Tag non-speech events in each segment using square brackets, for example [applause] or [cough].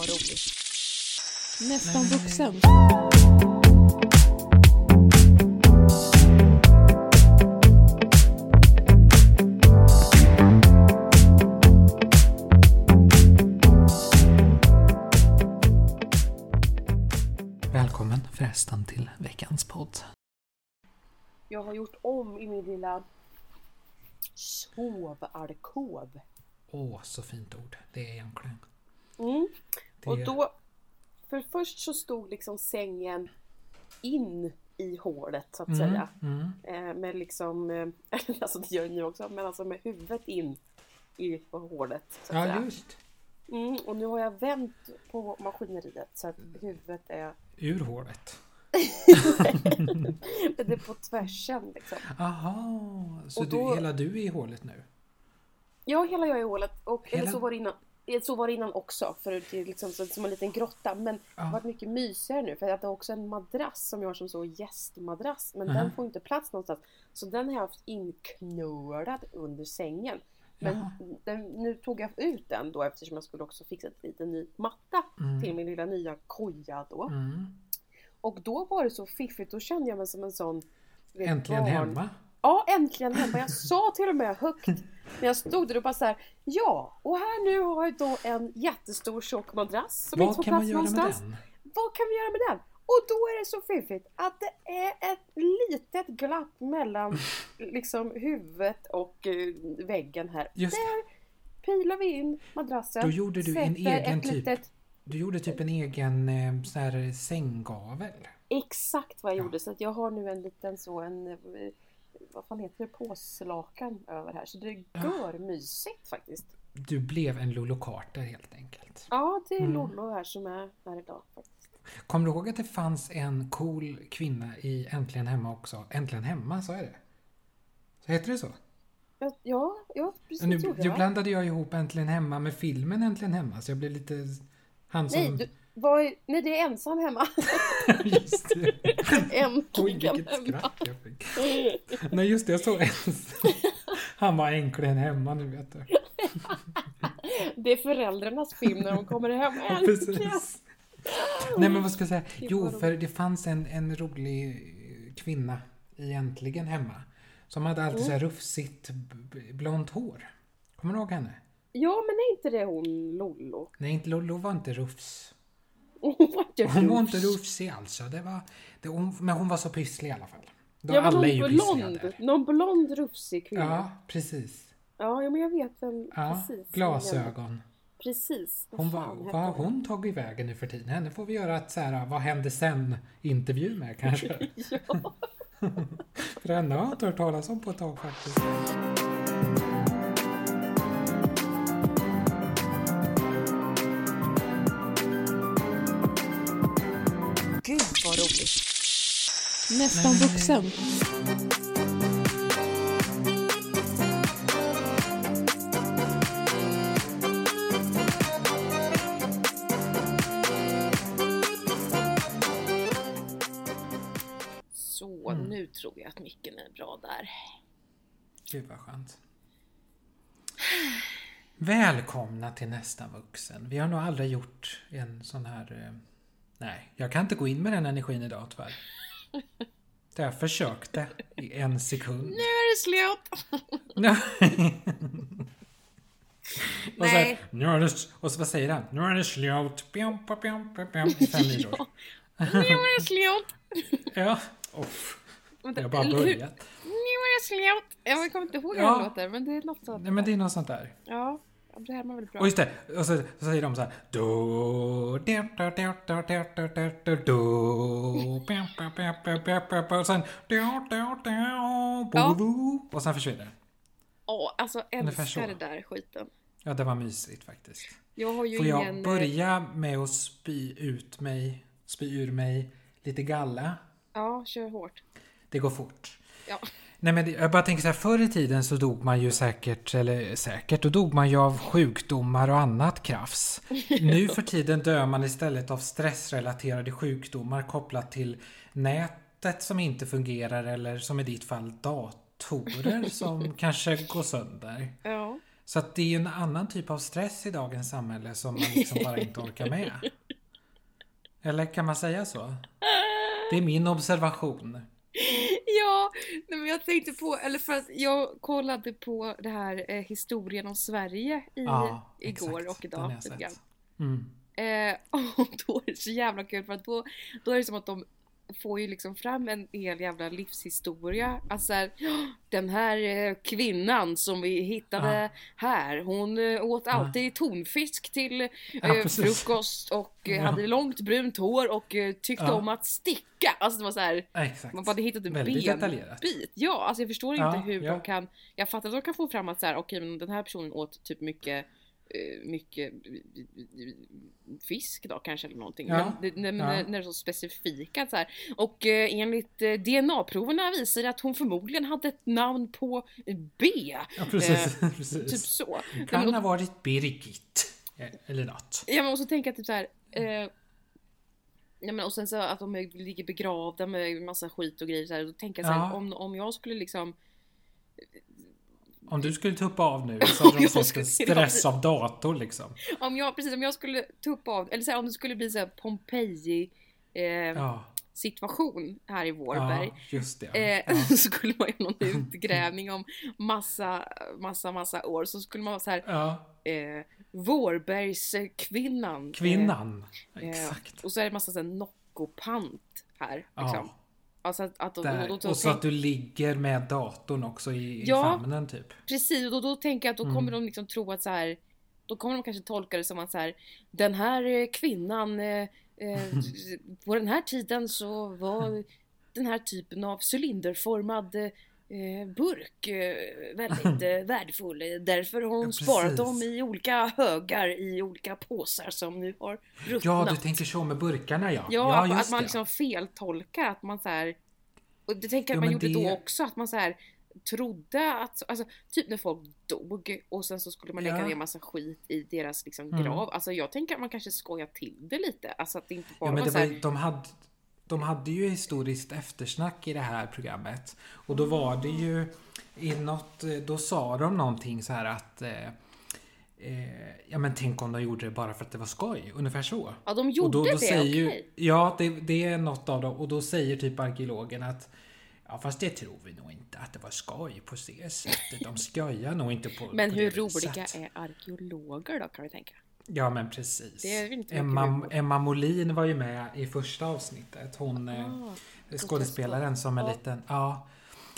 vad roligt. Nästan vuxen. Välkommen förresten till veckans podd. Jag har gjort om i min lilla sovalkov. Åh, så fint ord. Det är egentligen. Mm. Det... Och då, för först så stod liksom sängen in i hålet så att Mm, säga. mm. Eh, med liksom, eh, [laughs] alltså det gör ju också, men alltså med huvudet in i hålet. Så att Ja, säga. just. Mm, och nu har jag vänt på maskineriet så att huvudet är, Ur hålet. [laughs] det är på tvärsen liksom. Aha, så Och du, då- hela du är i hålet nu? Ja, hela jag är i hålet. Och, Hela? Eller så var det innan. Eh, Så var det innan också, för det är liksom så, som en liten grotta. Men det Ja. har varit mycket mysigare nu, för att jag har också en madrass som jag har som så gästmadrass. Men Aha. den får inte plats någonstans. Så den har jag haft inknölad under sängen. Men den, nu tog jag ut den då eftersom jag skulle också fixa en liten ny matta Mm. till min lilla nya koja då. Mm. Och då var det så fiffigt, då kände jag mig som en sån Äntligen barn- hemma. Ja, äntligen hemma. Jag sa till och med högt när jag stod där och bara så här. Ja, och här nu har jag då en jättestor tjock madrass som inte Vad får kan man plats göra med någonstans. den? Vad kan vi göra med den? Och då är det så fiffigt att det är ett litet glapp mellan [laughs] liksom huvudet och eh, väggen här. Just det. Där pilar vi in madrassen. Då gjorde du en egen typ- litet Du gjorde typ en egen eh, här sänggavel. Exakt vad jag Ja. gjorde så att jag har nu en liten så en eh, vad fan heter det, påslakan över här så det gör mysigt faktiskt. Du blev en Lolo Carter helt enkelt. Ja, det är Mm. Lollo här som är här idag faktiskt. Kommer du ihåg att det fanns en cool kvinna i Äntligen Hemma också? Äntligen Hemma, så är det? Så heter det så? Ja, ja, precis Nu, nu jag. blandade jag ihop Äntligen Hemma med filmen Äntligen Hemma så jag blev lite... Han som... Nej, du, vad är, nej, det är ensam hemma. [laughs] just det. Oj, Äntligen vilket hemma. skratt jag fick. Nej, just det, jag såg ens. Han var äntligen hemma nu vet du. [laughs] Det är föräldrarnas film när de kommer hem. Äntligen! Precis. Nej men vad ska jag säga? Jo, för det fanns en, en rolig kvinna i Äntligen Hemma. Som hade alltid så här rufsigt blont hår. Kommer du ihåg henne? Ja, men är inte det hon Lollo? Nej, inte Lollo var inte rufs. [laughs] Hon var inte Hon var rufs. inte rufsig alltså. Det var, det, hon, men hon var så pysslig i alla fall. De, var alla är ju blond, någon blond rufsig kvinna. Ja, precis. Ja, ja, men jag vet vem Ja, precis. glasögon. Precis. Vad Hon var, vad har hon tagit vägen nu för tiden? Henne får vi göra ett så här, vad hände sen intervju med kanske. [laughs] Ja. [laughs] för henne har jag inte hört talas om på ett tag faktiskt. Roligt. Nästan vuxen. Så, Mm. nu tror jag att micken är bra där. Gud vad skönt. Välkomna till Nästan vuxen. Vi har nog aldrig gjort en sån här... Nej, jag kan inte gå in med den energin idag tyvärr. [laughs] Det jag försökte i en sekund. Nu är det slut! Nej. [laughs] Och, så, Nej. här, nu är det, och så vad säger han? Nu är det slut. Pjam, pjam, pjam, I fem [laughs] milor. Nu är det slut! Ja. Off. Vänta, Jag har bara börjat. Nu är det slut! Jag kommer inte ihåg hur Ja. det låter, men det är något sånt. Nej men det är något sånt där. Ja, ja, det här var väldigt bra. Och just det, och så, så säger de så här. Do, do, do, do, do, do, do, do, do, pjam, och sen do, do, do, Ja. bo, och sen försvinner det. Åh, alltså älskar det där skiten. Ja, det var mysigt faktiskt. Jag har ju Får jag ingen... eh, börja med att spy ut mig, spy ur mig lite galla? Ja, kör hårt. Det går fort. Ja. Nej men jag bara tänker så här, förr i tiden så dog man ju säkert, eller säkert, då dog man ju av sjukdomar och annat krafs. [laughs] Nu för tiden dör man istället av stressrelaterade sjukdomar kopplat till nätet som inte fungerar eller som i ditt fall datorer som [laughs] kanske går sönder. Ja. Så att det är ju en annan typ av stress i dagens samhälle som man liksom bara inte orkar med. [laughs] Eller kan man säga så? Det är min observation. [laughs] Ja, men jag tänkte på, eller för att jag kollade på det här eh, historien om Sverige i, Ja, igår exakt. och Den idag. jag. Mm. Eh, [laughs] och då är det så jävla kul för att då, då är det som att de får ju liksom fram en hel jävla livshistoria. Alltså så här, "Ja, den här eh, kvinnan som vi hittade Ja. här, hon eh, åt alltid tonfisk till eh, precis. frukost och Ja. hade långt brunt hår och tyckte Ja. om att sticka. Alltså det var så här, Exakt. man hade hittat en Väldigt benbit. Ja, alltså jag förstår inte Ja, hur ja. de kan. Jag fattar att de kan få fram att så här, okej, men den här personen åt typ mycket mycket fisk då kanske eller någonting. Ja, Men det, när, ja. när, det är så specifika så här. Och eh, enligt eh, DNA-proverna visar det att hon förmodligen hade ett namn på B. Ja, precis. [laughs] precis. Typ så. Kan men, ha varit Birgit. eh, Eller något. ja, men och så tänker jag typ så här. Eh, Ja, men och sen så att de ligger begravda med massa skit och grejer så här. Då tänker jag så här, Ja. om, om jag skulle liksom Om du skulle tuppa av nu så [laughs] hade de skulle- en [laughs] stress av dator liksom. Om jag, precis, om jag skulle tuppa av, eller så här, om det skulle bli så här Pompeji eh, Ja, situation här i Vårberg. ja just det. Eh, Ja. [laughs] så skulle man göra någon utgrävning om massa, massa, massa år. Så skulle man vara så här, eh, Vårbergskvinnan. kvinnan. Eh, Exakt. och så är det massa så här Noccopant här. Liksom. Alltså att, att, och, där. och, då, då, Och så tänk, att du ligger med datorn också i, Ja. famnen typ. Precis, och då, då tänker jag att då Mm. kommer de liksom tro att så här. Då kommer de kanske tolka det som att så här, den här eh, kvinnan eh, eh, [laughs] på den här tiden så var den här typen av cylinderformad eh, burk eh, väldigt [laughs] eh, värdefull. Därför har hon Ja, sparat dem i olika högar i olika påsar som nu har ruttnat. Ja, du tänker så med burkarna ja. Ja, att, just att man det. liksom feltolkar att man så här. Och det tänker jag Ja, att man gjorde det- då också, att man så här trodde att, alltså typ när folk dog och sen så skulle man lägga Ja. ner massa skit i deras liksom Mm. grav. Alltså jag tänker att man kanske skojar till det lite. Alltså att det inte bara Ja, men var det så var, här, ju- de, hade, de hade ju historiskt eftersnack i det här programmet. Och då var det ju i något, eh, då sa de någonting så här att eh, eh, Ja men tänk om de gjorde det bara för att det var skoj, ungefär så. Ja, de gjorde då, då det, säger ju, Ja, det, det är något av dem. Och då säger typ arkeologen att Ja fast det tror vi nog inte att det var skoj på det sättet. De skojar nog inte på Men på hur roliga viset. är arkeologer då kan vi tänka? Ja men precis. Emma, Emma Molin var ju med i första avsnittet. Hon Ah, skådespelaren som en liten, ja,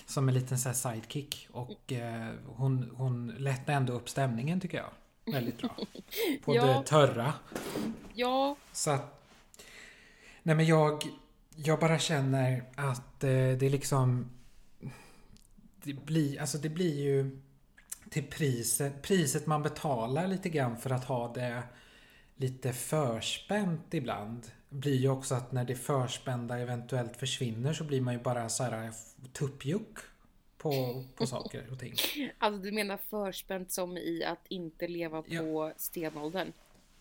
som en liten så sidekick. Och eh, hon, hon lättade ändå upp stämningen tycker jag. Väldigt bra. [laughs] På Ja. det törra. ja, Så att, nej men jag, jag bara känner att eh, det är liksom, det blir, alltså det blir ju till priset, priset man betalar lite grann för att ha det lite förspänt ibland. Blir ju också att när det förspända eventuellt försvinner så blir man ju bara så här tuppjuck på, på saker och ting. [laughs] alltså du menar förspänt som i att inte leva Ja. på stenåldern?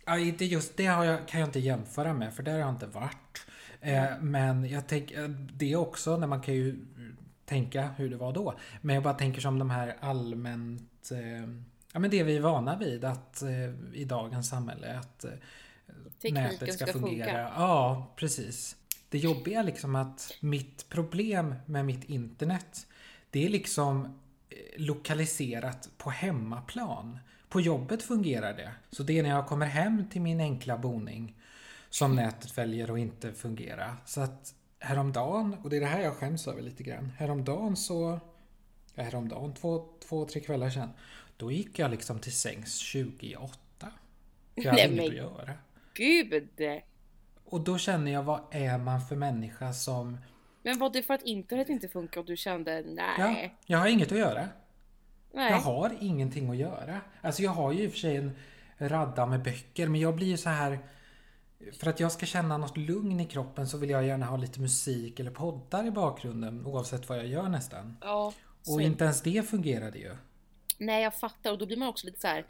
Ja, inte just det har jag, kan jag inte jämföra med för där har jag inte varit. Eh, men jag tänker det också när man kan ju tänka hur det var då. Men jag bara tänker som de här allmänt eh, Ja men det vi är vana vid att eh, i dagens samhälle att eh, nätet ska, ska fungera. funka. Ja, precis. Det jobbiga är liksom att mitt problem med mitt internet det är liksom eh, lokaliserat på hemmaplan. På jobbet fungerar det. Så det är när jag kommer hem till min enkla boning som [laughs] nätet väljer att inte fungera. Så att häromdagen, och det är det här jag skäms över lite grann. Häromdagen så, ja häromdagen, två, två tre kvällar sedan. Då gick jag liksom till sängs 28. För jag hade Nej, inget att göra. Gud! Och då känner jag, vad är man för människa som... Men var det för att internet inte funkar och du kände nej? Ja, jag har inget att göra. nej. Jag har ingenting att göra. Alltså jag har ju i och för sig en radda med böcker men jag blir ju så här för att jag ska känna något lugn i kroppen så vill jag gärna ha lite musik eller poddar i bakgrunden oavsett vad jag gör nästan. Ja, Och inte ens det fungerade ju. Nej jag fattar och då blir man också lite så här.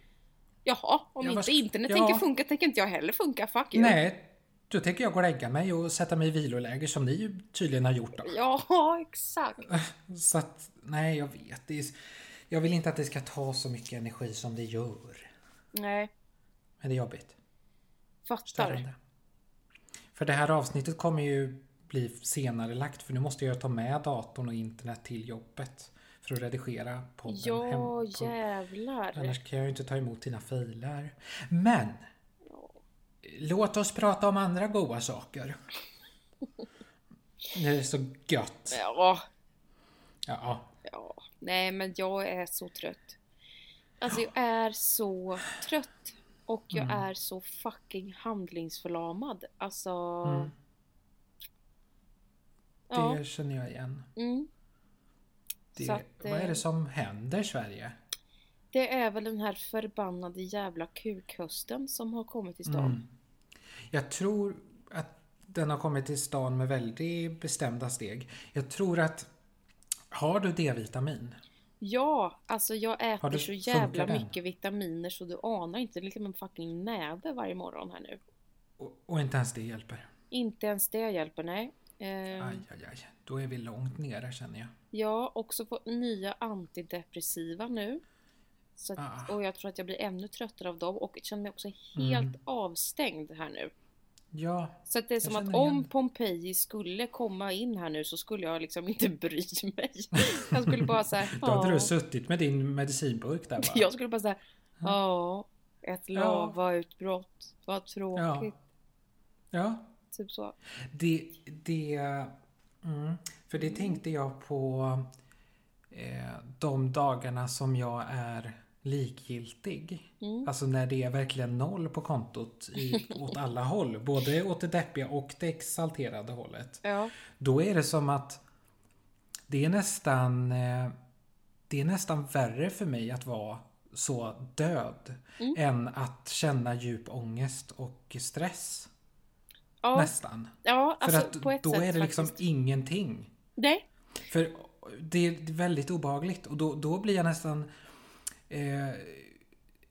Jaha, om Ja, vad inte ska- internet ja. tänker funka tänker inte jag heller funka, fuck you. Nej, då tänker jag gå och lägga mig och sätta mig i viloläge som ni ju tydligen har gjort då. Ja, [laughs] exakt. [laughs] Så att, nej jag vet. Det är, jag vill inte att det ska ta så mycket energi som det gör. Nej, Men det är jobbigt. fattar. Störande. För det här avsnittet kommer ju bli senare lagt för nu måste jag ta med datorn och internet till jobbet. För att redigera podden Ja, hem. på- jävlar. Annars kan jag ju inte ta emot dina filer. Men! Låt oss prata om andra goda saker. [laughs] Det är så gött. Ja, Ja. ja. Nej, men jag är så trött. Alltså jag är så trött. Och jag Mm. är så fucking handlingsförlamad. Alltså... Mm. Ja. Det känner jag igen. Mm. Det, att, vad är eh, det som händer Sverige? Det är väl den här förbannade jävla kukhösten som har kommit till stan. Mm. Jag tror att den har kommit till stan med väldigt bestämda steg. Jag tror att... Har du D-vitamin? Ja, alltså jag äter du- så jävla den? mycket vitaminer så du anar inte. Det är liksom en fucking näve varje morgon här nu. Och, och inte ens det hjälper. Inte ens det hjälper, nej. Eh, Aj, aj, aj. Då är vi långt nere känner jag. har också fått nya antidepressiva nu. Att, Ah. Och jag tror att jag blir ännu tröttare av dem och känner mig också helt Mm. avstängd här nu. Ja, Så att det är som att om igen. Pompeji skulle komma in här nu så skulle jag liksom inte [laughs] bry mig. Jag skulle bara säga då hade ja. du suttit med din medicinburk där bara. [laughs] Jag skulle bara säga ja, ett lavautbrott, vad tråkigt. Ja, Typ så. det... det mm, för det tänkte jag på eh, de dagarna som jag är likgiltig. Mm. Alltså när det är verkligen noll på kontot i, [laughs] åt alla håll. Både åt det deppiga och det exalterade hållet. Ja. Då är det som att det är nästan eh, det är nästan värre för mig att vara så död Mm. än att känna djup ångest och stress. Ja, Nästan. ja För alltså att på ett då sätt är det liksom faktiskt. ingenting. Nej. För det är väldigt obehagligt och då, då blir jag nästan... Eh,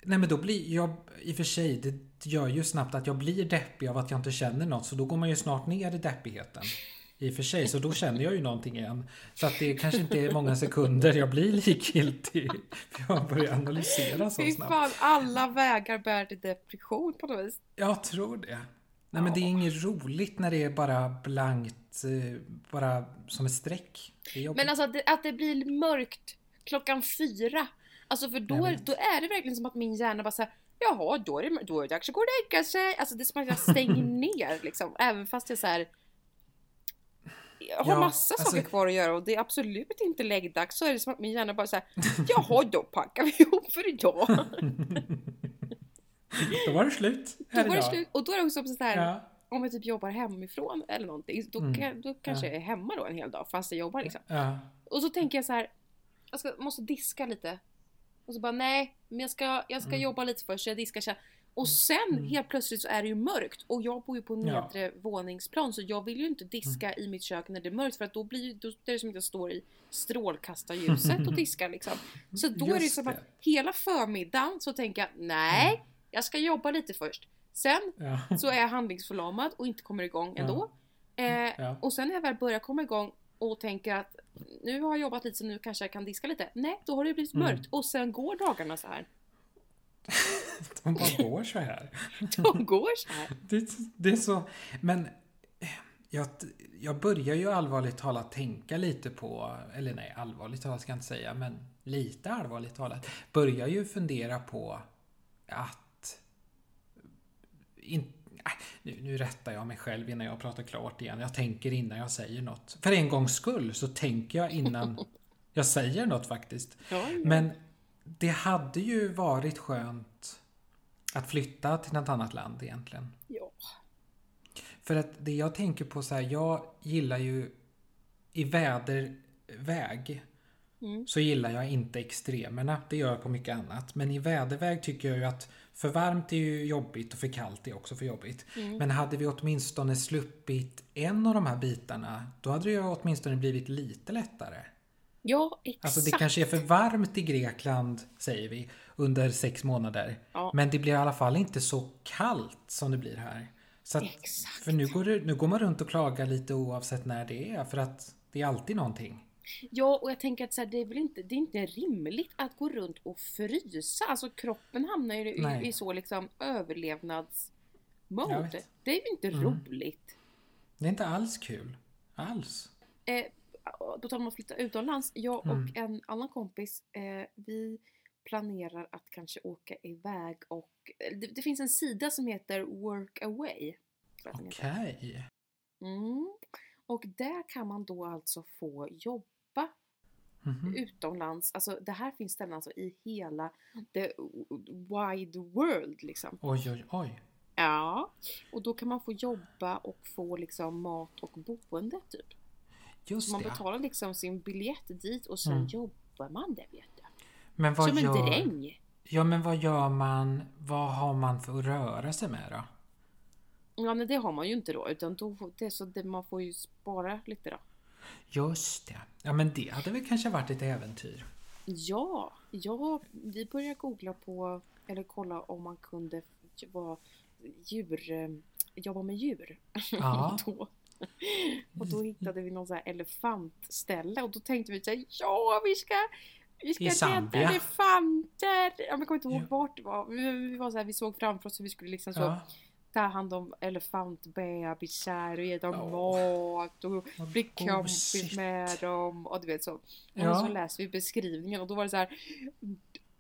nej men då blir jag... I och för sig, det gör ju snabbt att jag blir deppig av att jag inte känner något. Så då går man ju snart ner i deppigheten. I och för sig, så då känner jag ju någonting igen. Så att det kanske inte är många sekunder jag blir likgiltig. För jag börjar analysera så Fy snabbt. fan, alla vägar bär till depression på något vis. Jag tror det. Nej men det är inget roligt när det är bara blankt, eh, bara som ett streck. Men alltså att det, att det blir mörkt klockan fyra. Alltså för då, då är det verkligen som att min hjärna bara såhär Jaha, då är, det, då är det dags att gå och lägga sig. Alltså det är som att jag stänger [laughs] ner liksom. Även fast jag såhär jag har Ja, massa alltså- saker kvar att göra och det är absolut inte läggdags. Så är det som att min hjärna bara såhär [laughs] Jaha, då packar vi ihop för idag. [laughs] Då var det slut. Då här var det slut. Och då är det också så här, Ja. om jag typ jobbar hemifrån eller någonting. Då, Mm. kan, då kanske Ja. jag är hemma då en hel dag fast jag jobbar liksom. Och så tänker jag så här. Jag ska, måste diska lite. Och så bara nej, men jag ska, jag ska Mm. jobba lite först jag diskar sen. Och sen Mm. helt plötsligt så är det ju mörkt och jag bor ju på Ja. nedre våningsplan så jag vill ju inte diska i mitt kök när det är mörkt för att då blir då är det som att jag står i strålkastarljuset och [laughs] diskar liksom. Så då är det Just som att hela förmiddagen så tänker jag nej, jag ska jobba lite först. Sen Ja. så är jag handlingsförlamad och inte kommer igång Ja. ändå. Eh, Ja. och sen när jag väl börjar komma igång och tänker att nu har jag jobbat lite så nu kanske jag kan diska lite. Nej, då har det blivit Mm. mörkt och sen går dagarna så här. [laughs] De bara går så här. [laughs] De går så här. Det, det är så... Men eh, jag, jag börjar ju allvarligt talat tänka lite på... Eller nej, allvarligt talat ska jag inte säga, men lite allvarligt talat. Börjar ju fundera på att... In, äh, nu, nu rättar jag mig själv innan jag pratar klart igen. Jag tänker innan jag säger något. För en gångs skull så tänker jag innan [laughs] jag säger något faktiskt. Ja, ja. Men det hade ju varit skönt att flytta till något annat land egentligen. ja. För att det jag tänker på så här, jag gillar ju i väderväg Mm. så gillar jag inte extremerna. Det gör jag på mycket annat. Men i väderväg tycker jag ju att för varmt är ju jobbigt och för kallt är också för jobbigt. Mm. Men hade vi åtminstone sluppit en av de här bitarna, då hade det ju åtminstone blivit lite lättare. ja, exakt. Alltså det kanske är för varmt i Grekland, säger vi, under sex månader. Ja. Men det blir i alla fall inte så kallt som det blir här. Så att, Exakt. För nu går, det, nu går man runt och klagar lite oavsett när det är, för att det är alltid någonting. Ja, och jag tänker att så här, det är väl inte, det är inte rimligt att gå runt och frysa. Alltså kroppen hamnar ju i, i så liksom överlevnadsmode. Det är ju inte Mm. roligt. Det är inte alls kul. Alls. Eh, på tal om att flytta utomlands. Jag Mm. och en annan kompis, eh, vi planerar att kanske åka iväg och eh, det, det finns en sida som heter den heter. Okej. Mm. Och där kan man då alltså få jobba Mhm. utomlands. Alltså det här finns ställen alltså i hela the wide world liksom. Oj, oj, oj. Ja. Och då kan man få jobba och få liksom mat och boende typ. Så Just man det. betalar liksom sin biljett dit och sen Mm. jobbar man där vet du. Men vad Som en gör... dräng. Ja, men vad gör man? Vad har man för att röra sig med då? Ja men det har man ju inte då utan då, det så det, man får ju spara lite då. Just det. Ja, men det hade väl kanske varit ett äventyr. Ja, ja, vi började googla på eller kolla om man kunde vara djur, eh, jobba med djur. Ja. [laughs] då, och då hittade vi någon sån här elefantställe och då tänkte vi så här, ja vi ska vi ska I rädda elefanter! Ja, men jag kommer inte ihåg Ja. vart det var. Vi, vi, var så här, vi såg framför oss hur vi skulle liksom så Ja. Ta hand om elefantbebisar och ge dem Åh. mat och Vad bli kompis med dem och du vet så. Och Ja. så läste vi beskrivningen och då var det så här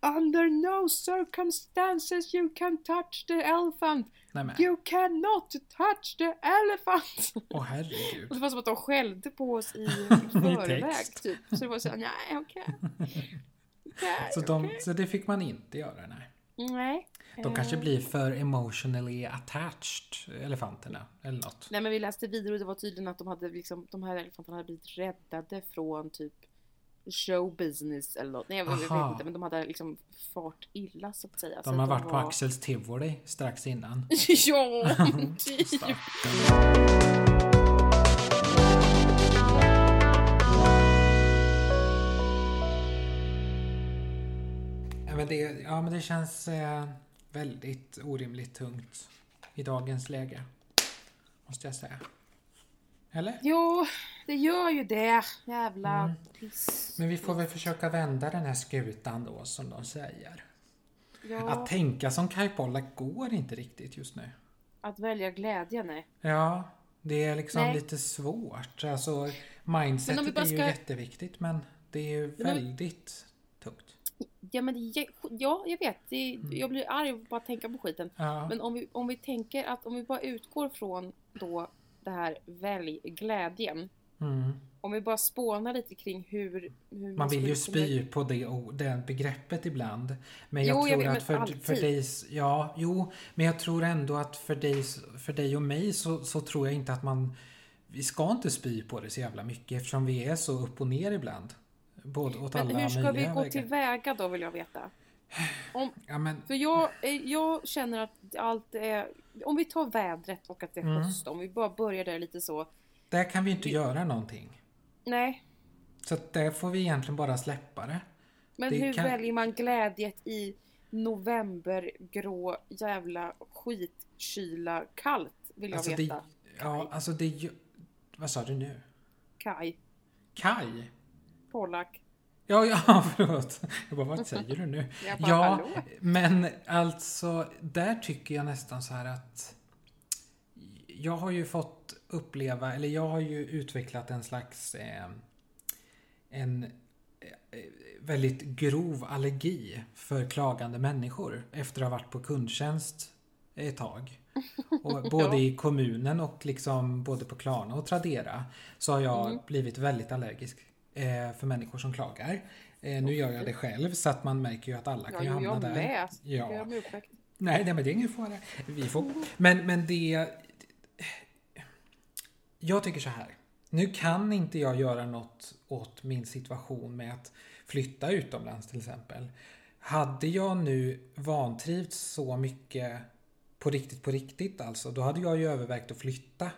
Under no circumstances you can touch the elephant. Nej men, You cannot touch the elephant. åh herregud. Och det var som att de skällde på oss i [laughs] förväg typ. Så det var så här, nej okej. [laughs] Okej, Så, de, okej. så det fick man inte göra, nej. Nej. De kanske Eh, blir för emotionally attached, elefanterna, eller något. Nej men vi läste vidare och det var tydligen att de hade liksom, de här elefanterna hade blivit räddade från typ show business eller något. Nej jag, vet inte men de hade liksom fart illa så att säga. De har varit på var... Axels tivoli strax innan. [laughs] ja, typ. Ja men, det, ja, men det känns eh, väldigt orimligt tungt i dagens läge. Måste jag säga. Eller? Jo, det gör ju det. Jävla Mm. piss. Men vi får väl försöka vända den här skutan då, som de säger. Ja, Att tänka som Kai Pollak går inte riktigt just nu. att välja glädje, nej. Ja, det är liksom Nej. lite svårt. Alltså, mindsetet bara är ju ska- jätteviktigt, men det är ju väldigt. Ja, men ja, jag vet. Det, jag blir arg av att bara tänka på skiten. Ja, Men om vi, om vi tänker att om vi bara utgår från då det här välj glädjen. mm. Om vi bara spånar lite kring hur, hur Man vill ju spy på det, det begreppet ibland. Men jag Jo, jag tror vet, att för, för dig... Ja, jo. Men jag tror ändå att för dig, för dig och mig så, så tror jag inte att man... Vi ska inte spy på det så jävla mycket eftersom vi är så upp och ner ibland. Både åt Men alla hur ska vi gå vägar. tillväga då vill jag veta. Om, Ja, men, för jag, eh, jag känner att allt är... Om vi tar vädret och att det är Mm. höst. Om vi bara börjar där lite så. där kan vi inte göra någonting. Nej, Så att där får vi egentligen bara släppa det. men Det hur kan- väljer man glädjet i novembergrå jävla skitkyla kallt? Vill jag Alltså veta. det, ja, alltså det... Vad sa du nu? Kaj, Kaj? Pollack. Ja, ja, [laughs] förlåt. Jag bara, vad säger du nu? Bara, Ja, hallå? men alltså, där tycker jag nästan så här att jag har ju fått uppleva, eller jag har ju utvecklat en slags eh, en eh, väldigt grov allergi för klagande människor efter att ha varit på kundtjänst ett tag. [laughs] Och både i kommunen och liksom både på Klarna och Tradera så har jag Mm. blivit väldigt allergisk för människor som klagar. Eh, nu gör jag det själv så att man märker ju att alla kan ju hamna jag där. med. Ja. Jag uppväxt. Nej, nej men det är ingen fara. Vi får... Men, men det... Jag tycker så här. Nu kan inte jag göra något åt min situation med att flytta utomlands till exempel. Hade jag nu vantrivts så mycket på riktigt, på riktigt alltså, då hade jag ju övervägt att flytta.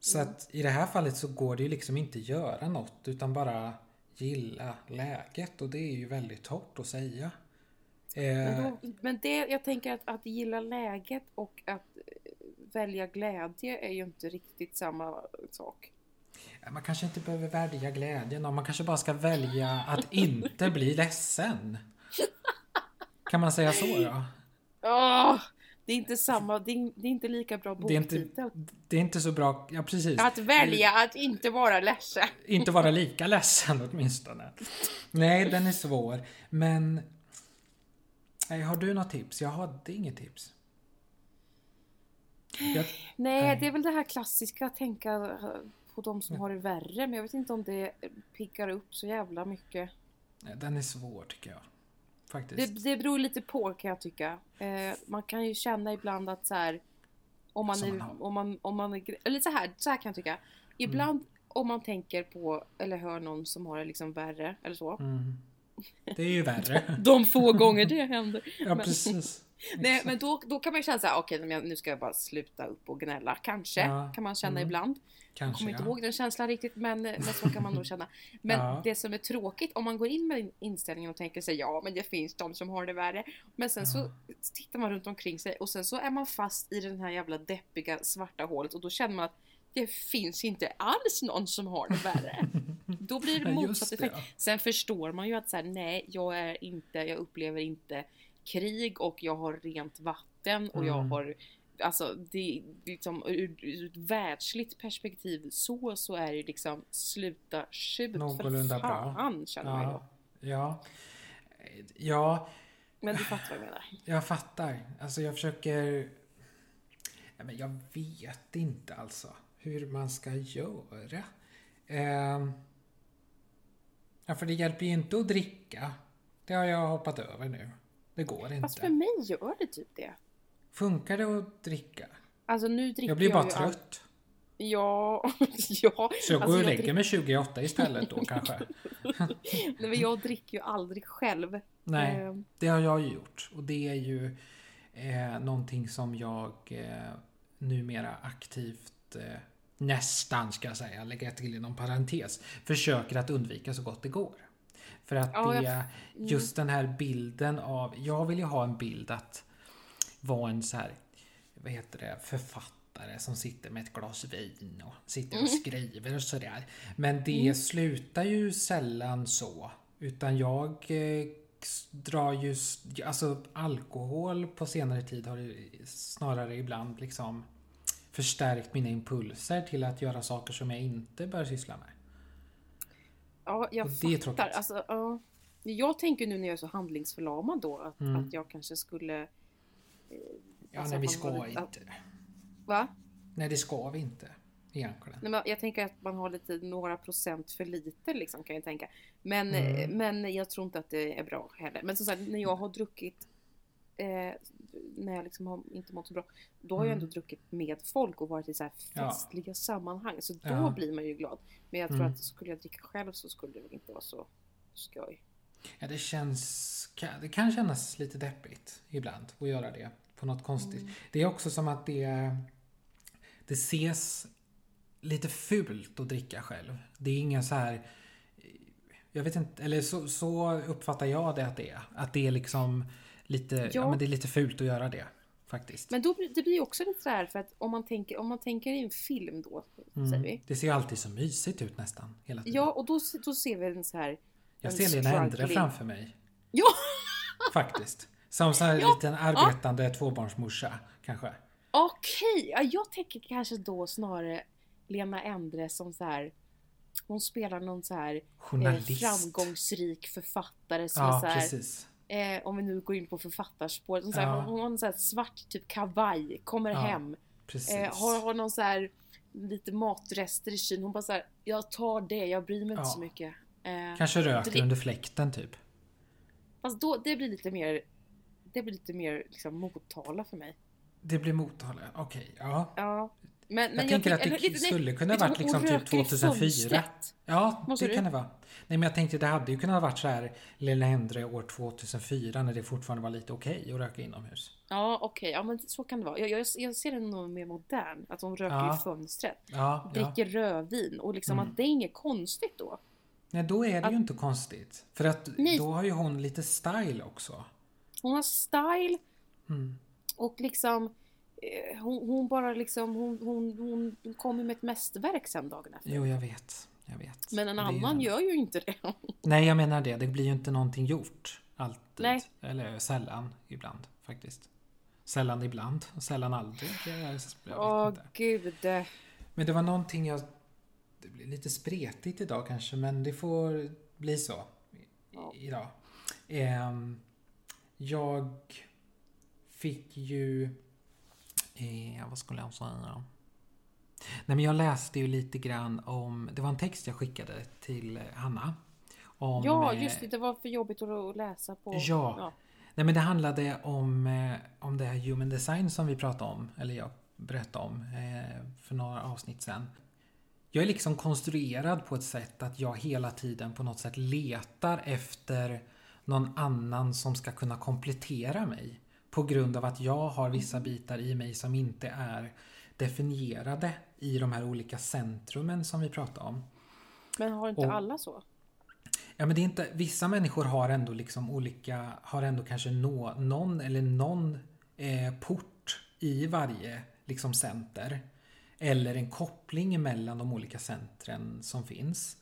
Så att i det här fallet så går det ju liksom inte göra något utan bara gilla läget och det är ju väldigt hårt att säga. Eh, Men, då, men det, jag tänker att, att gilla läget och att eh, välja glädje är ju inte riktigt samma sak. Man kanske inte behöver välja glädjen, man kanske bara ska välja att [laughs] inte bli ledsen. Kan man säga så då? Åh, det är inte samma, det är, det är inte lika bra Det är, boktitel. inte, det är inte så bra, ja precis. Att välja att inte vara ledsen. [laughs] Inte vara lika ledsen åtminstone. Nej, den är svår. Men... Nej, har du något tips? Jag hade inget tips. Jag, Nej, det är väl det här klassiska att tänka eh, på de som har det värre. Men jag vet inte om det piggar upp så jävla mycket. nej, den är svår tycker jag. Det, Faktiskt. det beror lite på kan jag tycka. Eh, man kan ju känna ibland att så här, om man, är, om man, om man är, eller så här, så här kan jag tycka. Ibland Mm. om man tänker på eller hör någon som har det liksom värre eller så. Mm. [laughs] Det är ju värre. De få gånger det händer. Ja, Men- precis. Nej men då, då kan man ju känna såhär, okej jag- nu ska jag bara sluta upp och gnälla. Kanske Ja, kan man känna mm. ibland. Jag Kanske, kommer inte ja. ihåg den känslan riktigt men, men så kan man nog känna. Men [laughs] Ja. det som är tråkigt om man går in med inställningen och tänker sig ja men det finns de som har det värre. Men sen så tittar man runt omkring sig och sen så är man fast i den här jävla deppiga svarta hålet och då känner man att det finns inte alls någon som har det värre. [laughs] Då blir det motsatt effekt. Sen förstår man ju att så här, nej, jag är inte, jag upplever inte krig och jag har rent vatten och jag Mm. har Alltså det liksom ur, ur ett världsligt perspektiv så så är det liksom sluta skjut Någorlunda för bra. fan känner man ju då. Ja. Ja. Ja, Men du fattar vad jag menar. jag fattar. Alltså jag försöker... Ja, men jag vet inte alltså hur man ska göra. Ehm... Ja, för det hjälper ju inte att dricka. Det har jag hoppat över nu. Det går Fast för inte. mig gör det typ det. Funkar det att dricka? Alltså nu dricker Jag blir bara all- trött. Ja, [laughs] ja. Så jag går alltså, och jag lägger mig 28 istället då [laughs] kanske. Nej, men jag dricker ju aldrig själv. Nej, Ehm, det har jag ju gjort. Och det är ju eh, någonting som jag eh, numera aktivt, eh, nästan ska jag säga, lägga till inom parentes, försöker att undvika så gott det går. För att Ja, jag det, f- just den här bilden av, jag vill ju ha en bild att vara en så här, vad heter det, författare som sitter med ett glas vin och sitter och Mm. skriver och sådär. Men det slutar ju sällan så. Utan jag eh, drar ju, alltså alkohol på senare tid har snarare ibland liksom förstärkt mina impulser till att göra saker som jag inte bör syssla med. Ja, jag Och det är fattar. tråkigt. Alltså, ja. Jag tänker nu när jag är så handlingsförlamad då att, Mm. att jag kanske skulle... Ja, Alltså, nej vi ska lite- inte. Va? Nej, det ska vi inte. Egentligen. Nej, men jag tänker att man har lite några procent för lite liksom kan jag tänka. Men, Mm. eh, men jag tror inte att det är bra heller. Men som sagt, när jag har druckit eh, när jag liksom har inte mått så bra. Då har jag Mm. ändå druckit med folk och varit i så här Ja. festliga sammanhang. Så då Ja. blir man ju glad. Men jag tror Mm. att skulle jag dricka själv så skulle det väl inte vara så skoj. Ja, det känns... Det kan kännas lite deppigt ibland att göra det på något konstigt. Mm. Det är också som att det... Det ses lite fult att dricka själv. Det är ingen så här... Jag vet inte, eller så, så uppfattar jag det att det är. Att det är liksom lite... Ja. Ja. men det är lite fult att göra det. Faktiskt. Men då, blir- det blir också lite så här för att om man tänker, om man tänker i en film då, säger vi. Mm. Det ser alltid så mysigt ut nästan. Hela tiden. Ja, och då, då ser vi en så här... jag ser Lena Endre framför mig. Ja! [laughs] Faktiskt. Som så här Ja. liten arbetande tvåbarnsmorsa kanske. Okej, ja, jag tänker kanske då snarare Lena Endre som så här. Hon spelar någon så här eh, framgångsrik författare som är Ja, så här, precis. Eh, om vi nu går in på författarspåret. Hon, Ja. hon, har en så här svart typ kavaj, kommer Ja, hem, eh, har, har någon så här lite matrester i kylen. Hon bara så här, jag tar det, jag bryr mig inte Ja. så mycket. Eh, Kanske röker det- under fläkten typ. Fast då, det blir lite mer, det blir lite mer liksom Motala för mig. Det blir Motala, okej. ja. Ja. Men, men Jag tänker att det eller nej, skulle kunna varit liksom typ röker i 2004. fönstret. Ja, Måste det du? kan det vara. Nej men jag tänkte det hade ju kunnat varit så här Lena Endre år 2004 när det fortfarande var lite okej att röka inomhus. Ja okej, ja men så kan det vara. Jag, jag, jag ser den nog mer modern. Att de röker Ja. i fönstret. Ja, ja. Dricker rödvin och liksom Mm. att det är inget konstigt då. Nej då är det ju inte konstigt. För att Nej. då har ju hon lite style också. Hon har style Mm. Och liksom eh, hon, hon bara liksom, hon, hon, hon, kommer med ett mästerverk sen dagen efter. Jo, jag vet. Jag vet. Men en Det annan gör ju inte det. [laughs] Nej, jag menar det. Det blir ju inte någonting gjort. Alltid. Nej. Eller sällan ibland faktiskt. Sällan ibland och sällan aldrig. Åh inte. gud. Men det var någonting jag... Det blir lite spretigt idag kanske, men det får bli så i- idag. Ehm, jag fick ju... Eh, vad skulle jag säga? Nej, men jag läste ju lite grann om... Det var en text jag skickade till Hanna. Om, Ja, eh, just det. Det var för jobbigt att läsa på. Ja. Nej men det handlade om, eh, om det här human design som vi pratade om, eller jag berättade om eh, för några avsnitt sedan. Jag är liksom konstruerad på ett sätt att jag hela tiden på något sätt letar efter någon annan som ska kunna komplettera mig. På grund av att jag har vissa bitar i mig som inte är definierade i de här olika centrumen som vi pratade om. Men har inte Och- alla så? Ja men det är inte, vissa människor har ändå liksom olika, har ändå kanske nå, någon eller någon eh, port i varje liksom center. Eller en koppling mellan de olika centren som finns.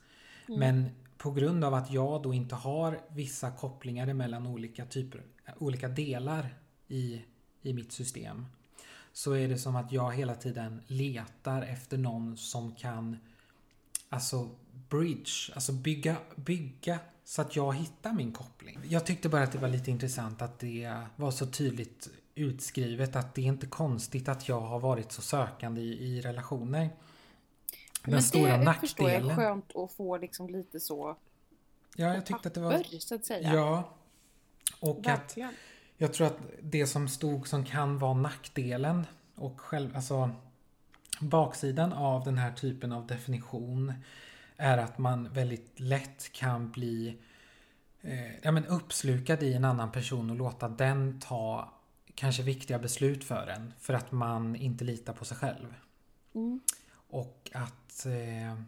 Men på grund av att jag då inte har vissa kopplingar mellan olika typer, olika delar i, i mitt system. Så är det som att jag hela tiden letar efter någon som kan Alltså bridge, alltså bygga, bygga så att jag hittar min koppling. Jag tyckte bara att det var lite intressant att det var så tydligt utskrivet att det är inte konstigt att jag har varit så sökande i, i relationer. Den Men stora det förstår jag nackdelen. skönt att få liksom lite så Ja, jag tyckte att det var... papper så att säga. Ja. Och att Verkligen. Jag tror att det som stod som kan vara nackdelen och själv, alltså baksidan av den här typen av definition är att man väldigt lätt kan bli eh, ja, men uppslukad i en annan person och låta den ta kanske viktiga beslut för en för att man inte litar på sig själv. Mm. Och att eh,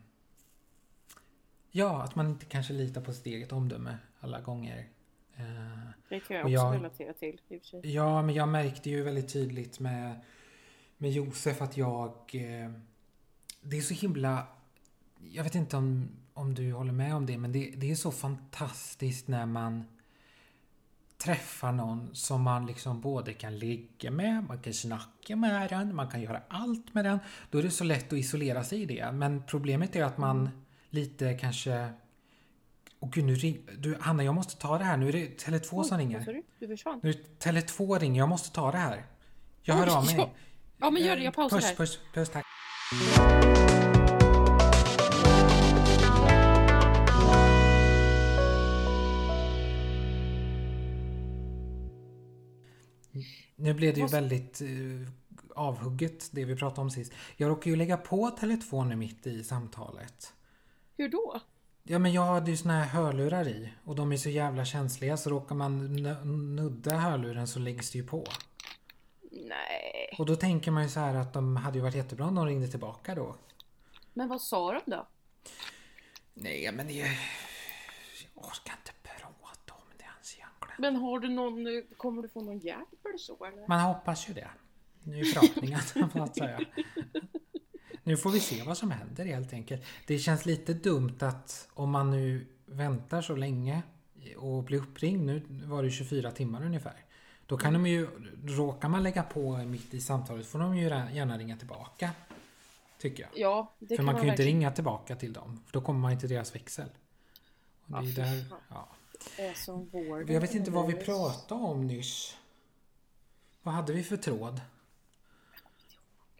Ja, att man inte kanske litar på sitt eget omdöme alla gånger. Eh, Det kan jag Och också jag- relatera till i och för sig. Ja, men jag märkte ju väldigt tydligt med, med Josef att jag... Eh, det är så himla... Jag vet inte om, om du håller med om det, men det, det är så fantastiskt när man träffar någon som man liksom både kan ligga med, man kan snacka med den, man kan göra allt med den. Då är det så lätt att isolera sig i det. Men problemet är att man lite kanske... Och gud, nu ring, du, Hanna, jag måste ta det här. Nu är det Tele2 som Oj, ringer. vad sa du? Du försvann. Nu är det Tele2 ringer, jag måste ta det här. Jag hör Oj, av mig. ja. Ja men gör det, jag pausar puss, här. Puss, puss, tack. Nu blev det ju väldigt eh, avhugget det vi pratade om sist. Jag råkar ju lägga på Tele2 nu mitt i samtalet. Hur då? Ja men jag hade ju såna här hörlurar i och de är så jävla känsliga så råkar man nudda hörluren så läggs det ju på. Nej. Och då tänker man ju så här att de hade ju varit jättebra om de ringde tillbaka då. Men vad sa de då? Nej men det... Jag orkar inte prata om det ens egentligen. Men har du någon, kommer du få någon hjälp eller så eller? Man hoppas ju det. Nu är förhoppningen så [laughs] att säga. Nu får vi se vad som händer helt enkelt. Det känns lite dumt att om man nu väntar så länge och blir uppringd, nu var det 24 timmar ungefär. Då kan de ju, råkar man lägga på mitt i samtalet får de ju gärna ringa tillbaka. Tycker jag. Ja, det För kan man kan ju inte ringa tillbaka till dem. För då kommer man inte till deras växel. Och det är fy där, ja. Jag vet inte vad vi pratade om nyss. Vad hade vi för tråd?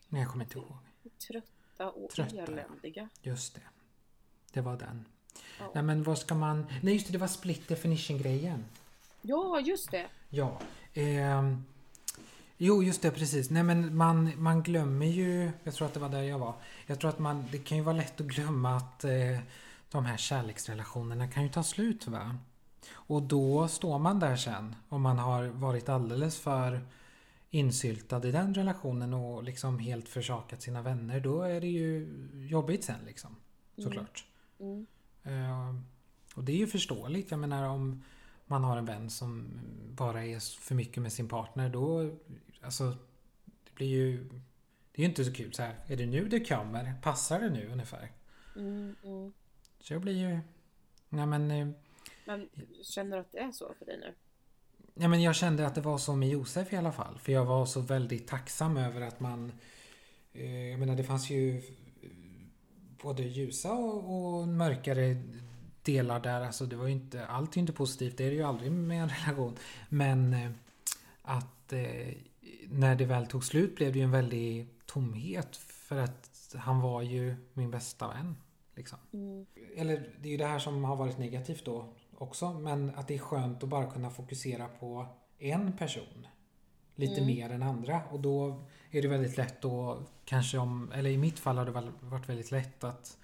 Nej, jag kommer inte ihåg. Trötta och Trötta, eländiga. Just det. Det var den. Ja. Nej men vad ska man... Nej just det, det var split definition grejen. Ja, just det. Ja. ehm, jo just det, precis. Nej men man, man glömmer ju... Jag tror att det var där jag var. Jag tror att man... Det kan ju vara lätt att glömma att eh, de här kärleksrelationerna kan ju ta slut va? Och då står man där sen om man har varit alldeles för insyltad i den relationen och liksom helt försakat sina vänner. Då är det ju jobbigt sen liksom. Såklart. Mm. Eh, och det är ju förståeligt. Jag menar om man har en vän som bara är för mycket med sin partner då... Alltså, det blir ju... Det är ju inte så kul så här. Är det nu det kommer? Passar det nu ungefär? Mm, mm. Så jag blir ju... Nej men... eh, Men känner du att det är så för dig nu? Ja, men jag kände att det var så med Josef i alla fall. För jag var så väldigt tacksam över att man... Eh, jag menar det fanns ju både ljusa och, och mörkare delar där. Alltså det var ju inte... Allt är inte positivt. Det är det ju aldrig med en [laughs] relation. Men eh, att eh, när det väl tog slut blev det ju en väldig tomhet. För att han var ju min bästa vän. Liksom. Mm. Eller det är ju det här som har varit negativt då också. Men att det är skönt att bara kunna fokusera på en person. Lite Mm. mer än andra. Och då är det väldigt lätt då kanske om, eller i mitt fall har det varit väldigt lätt att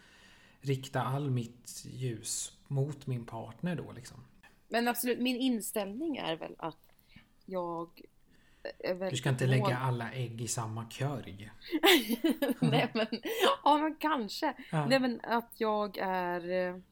rikta all mitt ljus mot min partner då liksom. Men absolut, min inställning är väl att jag Du ska inte lägga alla ägg i samma korg. [laughs] Nej men, ja men kanske. Ja. Nej men att jag är...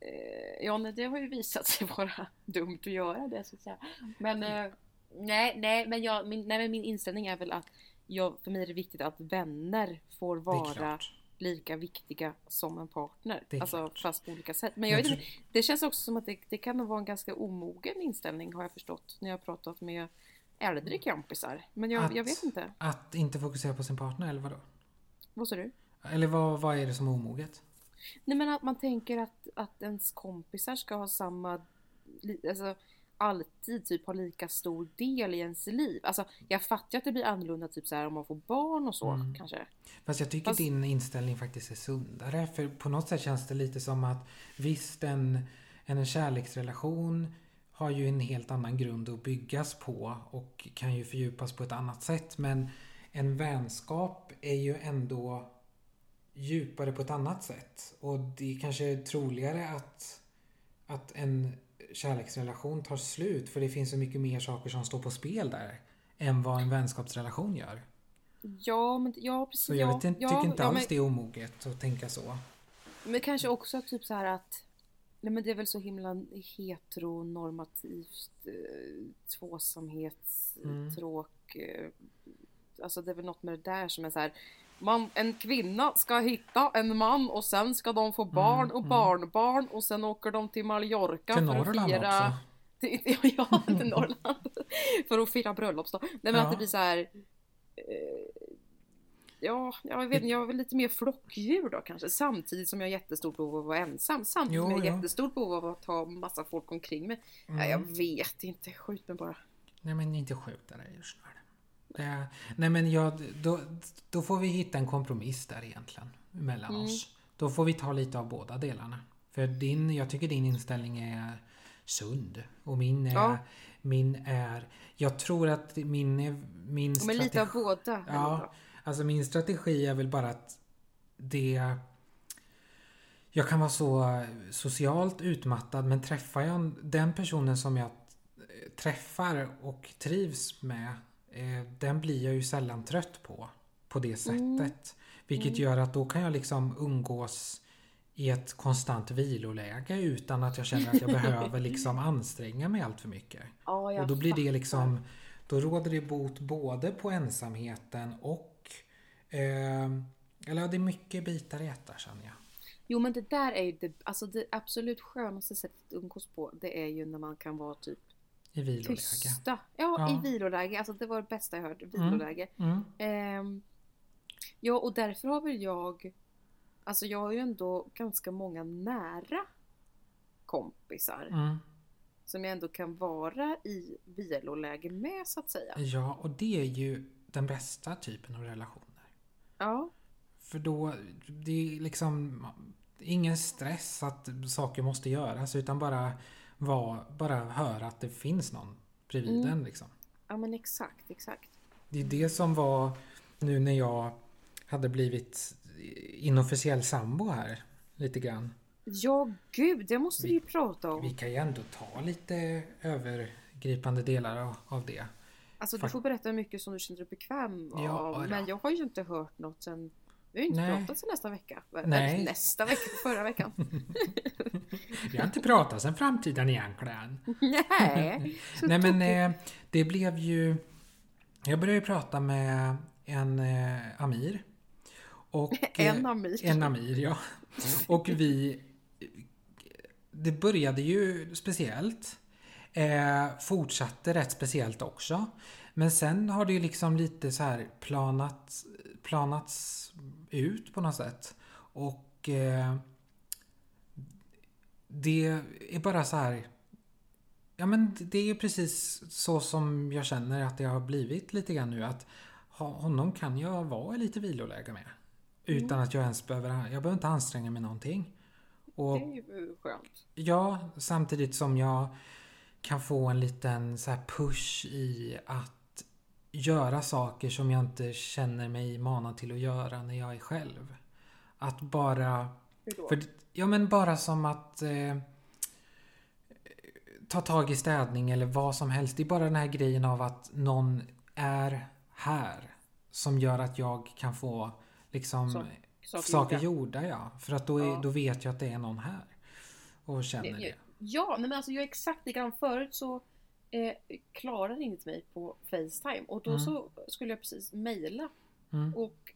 eh, Ja nej, det har ju visat sig [laughs] vara dumt att göra det så att säga. Men eh, nej, nej men, jag, min, nej, men min inställning är väl att jag, för mig är det viktigt att vänner får vara lika viktiga som en partner. Alltså fast på olika sätt. Men jag Jag vet tror- det känns också som att det, det kan nog vara en ganska omogen inställning har jag förstått när jag har pratat med äldre kompisar. Men jag, Att- jag vet inte. Att inte fokusera på sin partner eller vadå? Vad sa du? Eller vad, vad är det som är omoget? Nej men att man tänker att, att ens kompisar ska ha samma, alltså alltid typ ha lika stor del i ens liv. Alltså jag fattar att det blir annorlunda typ så här om man får barn och så Mm. kanske. Fast jag tycker Fast- din inställning faktiskt är sundare. För på något sätt känns det lite som att visst en, en kärleksrelation har ju en helt annan grund att byggas på och kan ju fördjupas på ett annat sätt. Men en vänskap är ju ändå djupare på ett annat sätt. Och det är kanske troligare att, att en kärleksrelation tar slut för det finns så mycket mer saker som står på spel där än vad en vänskapsrelation gör. Ja men ja precis. Så jag ja, inte, ja, tycker inte ja, alls men, det är omoget att tänka så. men kanske också typ så här att Nej men det är väl så himla heteronormativt eh, tvåsamhetstråk. Eh, alltså det är väl något med det där som är så här. Man, en kvinna ska hitta en man och sen ska de få barn och mm. barnbarn och sen åker de till Mallorca Till för att fira... också. [laughs] Till, ja, till Norrland. [laughs] för att fira bröllopsdag. Nej men Ja. att det blir så här. Eh, ja, jag vet inte, jag är väl lite mer flockdjur då kanske. Samtidigt som jag har jättestort behov av att vara ensam. Samtidigt som Jo, jag har jättestort behov av att ha massa folk omkring mig. Nej, jag vet inte, skjut mig bara. Nej men inte skjuta dig just Det, nej men jag, då, då får vi hitta en kompromiss där egentligen. Mellan Mm. oss. Då får vi ta lite av båda delarna. För din, jag tycker din inställning är sund. Och min är... Ja. Min är... Jag tror att min är... Min Men lite av strategi- båda. Ja, alltså min strategi är väl bara att det... Jag kan vara så socialt utmattad men träffar jag den personen som jag eh, träffar och trivs med eh, den blir jag ju sällan trött på. På det sättet. Mm. Vilket gör att då kan jag liksom umgås i ett konstant viloläge utan att jag känner att jag behöver liksom [laughs] anstränga mig allt för mycket. Jag Och då blir det liksom Då råder det bot både på ensamheten och eh, Eller ja, det är mycket bitar i ett där känner jag. Jo men det där är ju det, alltså det absolut skönaste sättet att umgås på. Det är ju när man kan vara typ I viloläge. tysta. Ja, Ja. i viloläge. Alltså det var det bästa jag hört. Viloläge. Mm. Ehm, ja, och därför har väl jag... Alltså jag har ju ändå ganska många nära kompisar. Mm. Som jag ändå kan vara i viloläge med så att säga. Ja, och det är ju den bästa typen av relationer. Ja. För då, det är liksom ingen stress att saker måste göras utan bara, var, bara höra att det finns någon bredvid Mm. en liksom. Ja men exakt, exakt. Det är det som var nu när jag hade blivit inofficiell sambo här lite grann. Ja gud, det måste vi, Vi- ju prata om. Vi kan ju ändå ta lite övergripande delar av, det. Alltså du får berätta hur mycket som du känner dig bekväm Ja, av. Men jag har ju inte hört något sen... Vi har ju inte Nej. pratat sen nästa vecka. Nej. nästa vecka, förra veckan. [laughs] Vi har inte pratat sen framtiden egentligen. Nej. [laughs] Nej men eh, det blev ju Jag började prata med en eh, Amir. Och, [laughs] En eh, Amir. En Amir, ja. Och vi... Det började ju speciellt. Eh, fortsatte rätt speciellt också. Men sen har det ju liksom lite så här planat, planats ut på något sätt. Och eh, det är bara så här... Ja men det är precis så som jag känner att det har blivit lite grann nu. Att honom kan jag vara i lite viloläge med. Utan att jag ens behöver... Jag behöver inte anstränga mig någonting. Och Det är ju skönt. Ja, samtidigt som jag kan få en liten så här push i att göra saker som jag inte känner mig manad till att göra när jag är själv. Att bara... För, ja men bara som att eh, ta tag i städning eller vad som helst. Det är bara den här grejen av att någon är här. Som gör att jag kan få liksom Så- saker saker gjorda. ja. För att då, är, Ja. då vet jag att det är någon här. Och känner det. Ja, men alltså jag är exakt likadan. Förut så eh, Klara ringde till mig på Facetime och då Mm. så skulle jag precis mejla Mm. och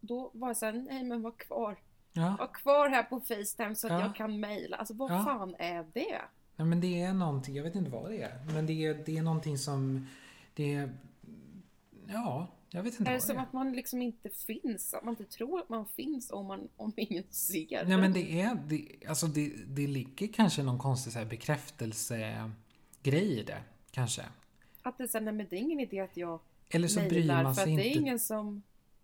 då var jag såhär, nej men var kvar. Ja. Var kvar här på Facetime så att Ja. jag kan mejla. Alltså vad Ja. fan är det? Nej, men det är någonting, jag vet inte vad det är. Men det är, det är någonting som... Det är... Ja, jag vet inte Är det vad som det är. att man liksom inte finns? Att man inte tror att man finns om, man, om ingen ser Nej men det är... Det, alltså det, det ligger kanske någon konstig så här bekräftelsegrej i det. Kanske. Att det såhär, nej men det är ingen idé att jag Eller så bryr man för att sig det är inte. ingen som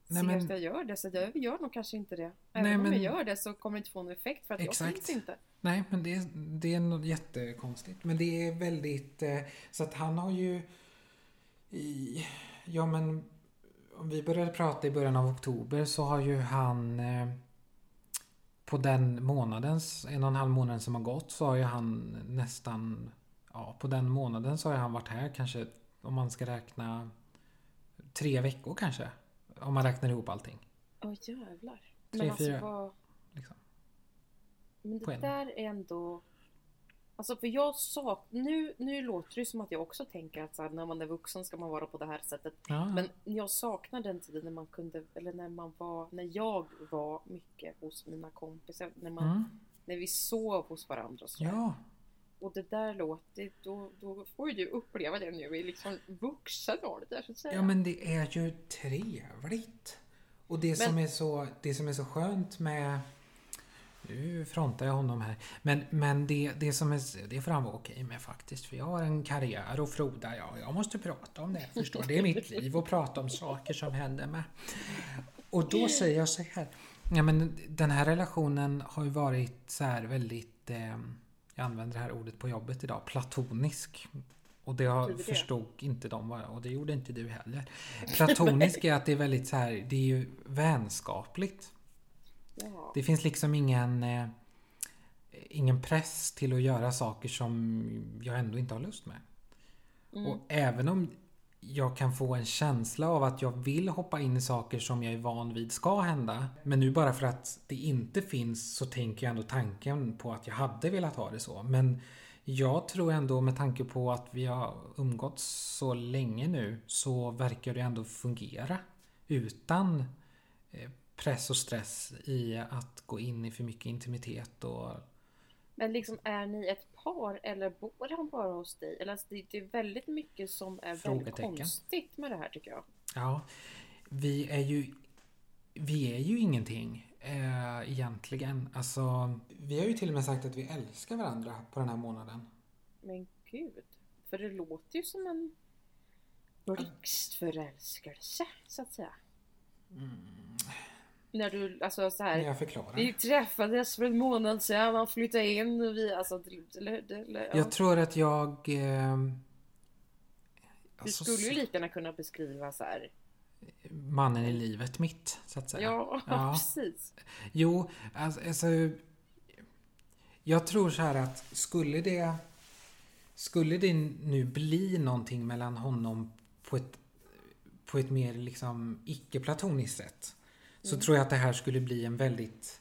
Nej, ser men- att jag gör det. Så jag gör nog kanske inte det. Även Nej, om men- jag gör det så kommer det inte få någon effekt för att jag Exakt. finns inte. Nej, men det, är- det är något jättekonstigt. Men det är väldigt... Eh, så att han har ju... I, ja, men... Om vi började prata i början av oktober så har ju han... Eh, på den månadens, en och en halv månaden som har gått så har ju han nästan... Ja, på den månaden så har han varit här kanske, om man ska räkna... Tre veckor kanske. Om man räknar ihop allting. Åh jävlar. Tre, men alltså fyra. vad... Liksom. Men det där är ändå... Alltså för jag sak... Nu, nu låter det som att jag också tänker att så här, när man är vuxen ska man vara på det här sättet. Ja, Men jag saknar den tiden när man kunde, eller när man var, när jag var mycket hos mina kompisar. När, man, mm, när vi sov hos varandra så. ja. Och det där låter, då, då får ju du uppleva det nu i liksom vuxen ålder så att säga. Ja men det är ju trevligt. Och det, som, är så, det som är så skönt med... Nu frontar jag honom här. Men, men det, det som är... Det får han vara okej med faktiskt. För jag har en karriär och Froda, ja, jag måste prata om det. Förstår? Det är mitt [laughs] liv att prata om saker som händer med. Och då säger jag så här. Ja, men den här relationen har ju varit så här väldigt... Eh, jag använder det här ordet på jobbet idag. Platonisk. Och det har, det? förstod inte de och det gjorde inte du heller. Platonisk är att det är väldigt så här, det är ju vänskapligt. Ja. Det finns liksom ingen eh, ingen press till att göra saker som jag ändå inte har lust med. Mm. Och även om jag kan få en känsla av att jag vill hoppa in i saker som jag är van vid ska hända. Men nu bara för att det inte finns så tänker jag ändå tanken på att jag hade velat ha det så. Men jag tror ändå med tanke på att vi har umgåtts så länge nu så verkar det ändå fungera. Utan eh, press och stress i att gå in i för mycket intimitet och Men liksom är ni ett par eller bor han bara hos dig? Eller alltså, det, det är väldigt mycket som är väldigt konstigt med det här tycker jag. Ja, vi är ju vi är ju ingenting eh, egentligen. Alltså, vi har ju till och med sagt att vi älskar varandra på den här månaden. Men gud. För det låter ju som en blixtförälskelse så att säga. När du, alltså så här. Jag förklarar. Vi träffades för en månad sedan, han flyttade in och vi, alltså, eller, eller, ja. Jag tror att jag... Eh, Du alltså, skulle ju lika gärna kunna beskriva så här. mannen i livet mitt, så att säga. Ja, [laughs] Ja. precis. Jo, alltså, alltså... Jag tror så här att skulle det... Skulle det nu bli någonting mellan honom på ett, på ett mer liksom icke-platoniskt sätt. Så tror jag att det här skulle bli en väldigt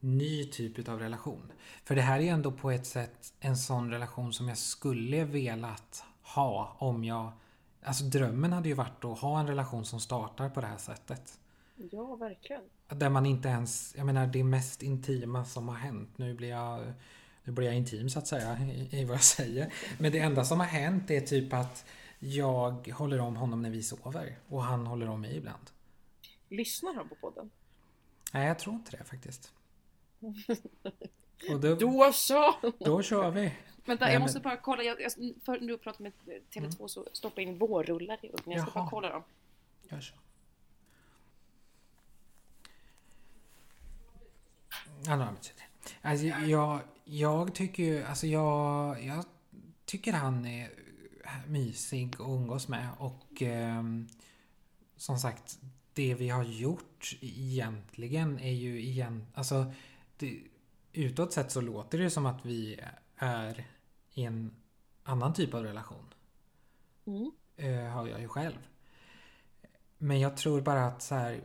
ny typ av relation. För det här är ändå på ett sätt en sån relation som jag skulle velat ha om jag Alltså drömmen hade ju varit att ha en relation som startar på det här sättet. Ja, verkligen. Där man inte ens, jag menar det mest intima som har hänt. Nu blir jag, nu blir jag intim så att säga i, i vad jag säger. Men det enda som har hänt är typ att jag håller om honom när vi sover. Och han håller om mig ibland. Lyssnar han på podden? Nej, jag tror inte det faktiskt. Och då, [laughs] Då så! då kör vi. Vänta, Nej, jag men- måste bara kolla. Jag, jag, för nu pratar med Tele2 så stoppar jag in vårrullar i ugnen. Jag ska Jaha. bara kolla dem. Gör så. Ja, nu. Alltså, jag, jag tycker ju, alltså jag, jag tycker han är mysig att umgås med och ehm, som sagt, det vi har gjort egentligen är ju igen, alltså det, utåt sett så låter det som att vi är i en annan typ av relation. Mm. Eh, har jag ju själv. Men jag tror bara att så här,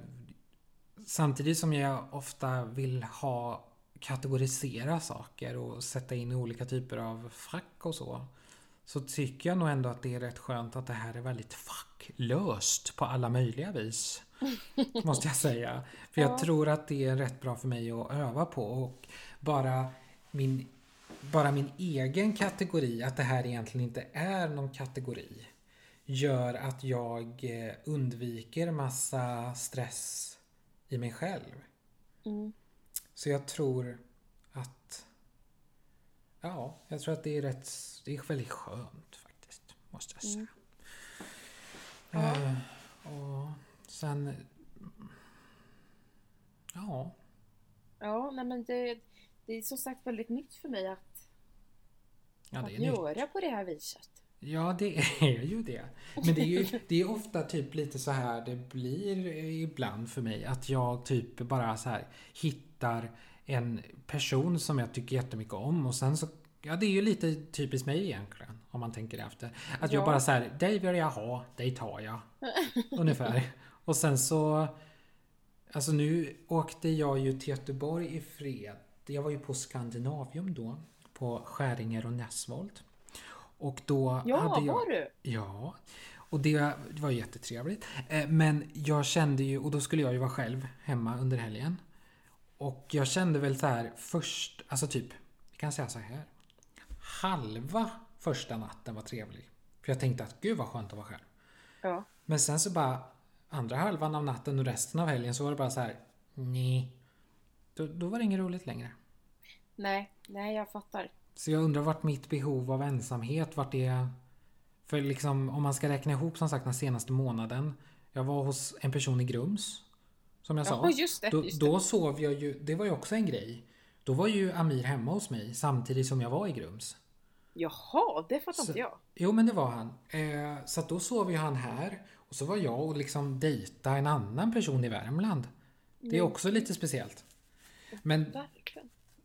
samtidigt som jag ofta vill ha kategorisera saker och sätta in i olika typer av fack och så. Så tycker jag nog ändå att det är rätt skönt att det här är väldigt facklöst på alla möjliga vis. [laughs] Måste jag säga. För jag Ja. tror att det är rätt bra för mig att öva på. Och bara min, bara min egen kategori, att det här egentligen inte är någon kategori gör att jag eh, undviker massa stress i mig själv. Mm. Så jag tror att... Ja, jag tror att det är rätt... Det är väldigt skönt faktiskt, måste jag säga. Ja. Eh, och sen... Ja. Ja, nej men det, det är som sagt väldigt nytt för mig att, Ja, att det är nytt. göra på det här viset. Ja, det är ju det. Men det är ju det är ofta typ lite så här det blir ibland för mig. Att jag typ bara så här hittar en person som jag tycker jättemycket om och sen så Ja, det är ju lite typiskt mig egentligen. Om man tänker efter. Att jag Ja. bara så här, dig vill jag ha, dig tar jag. [laughs] Ungefär. Och sen så... Alltså nu åkte jag ju till Göteborg i fred. Jag var ju på Skandinavium då. På Skäringer och Näsvold. Och då Ja, hade jag... var du? Ja, och det, det var jättetrevligt. Eh, Men jag kände ju, och då skulle jag ju vara själv hemma under helgen. Och jag kände väl så här först, alltså typ, vi kan säga så här. Halva första natten var trevlig. För jag tänkte att gud vad skönt att vara själv. Ja. Men sen så bara andra halvan av natten och resten av helgen så var det bara så här, nej. Då, då var det inget roligt längre. Nej, nej jag fattar. Så jag undrar vart mitt behov av ensamhet, vart det... För liksom om man ska räkna ihop som sagt den senaste månaden. Jag var hos en person i Grums. Som jag sa. Ja, just det. Då, just det. då sov jag ju, det var ju också en grej. Då var ju Amir hemma hos mig samtidigt som jag var i Grums. Jaha, det fattar inte jag. Jo men det var han. Eh, så att då sov ju han här. Och så var jag och liksom dejta en annan person i Värmland. Det är också lite speciellt. Men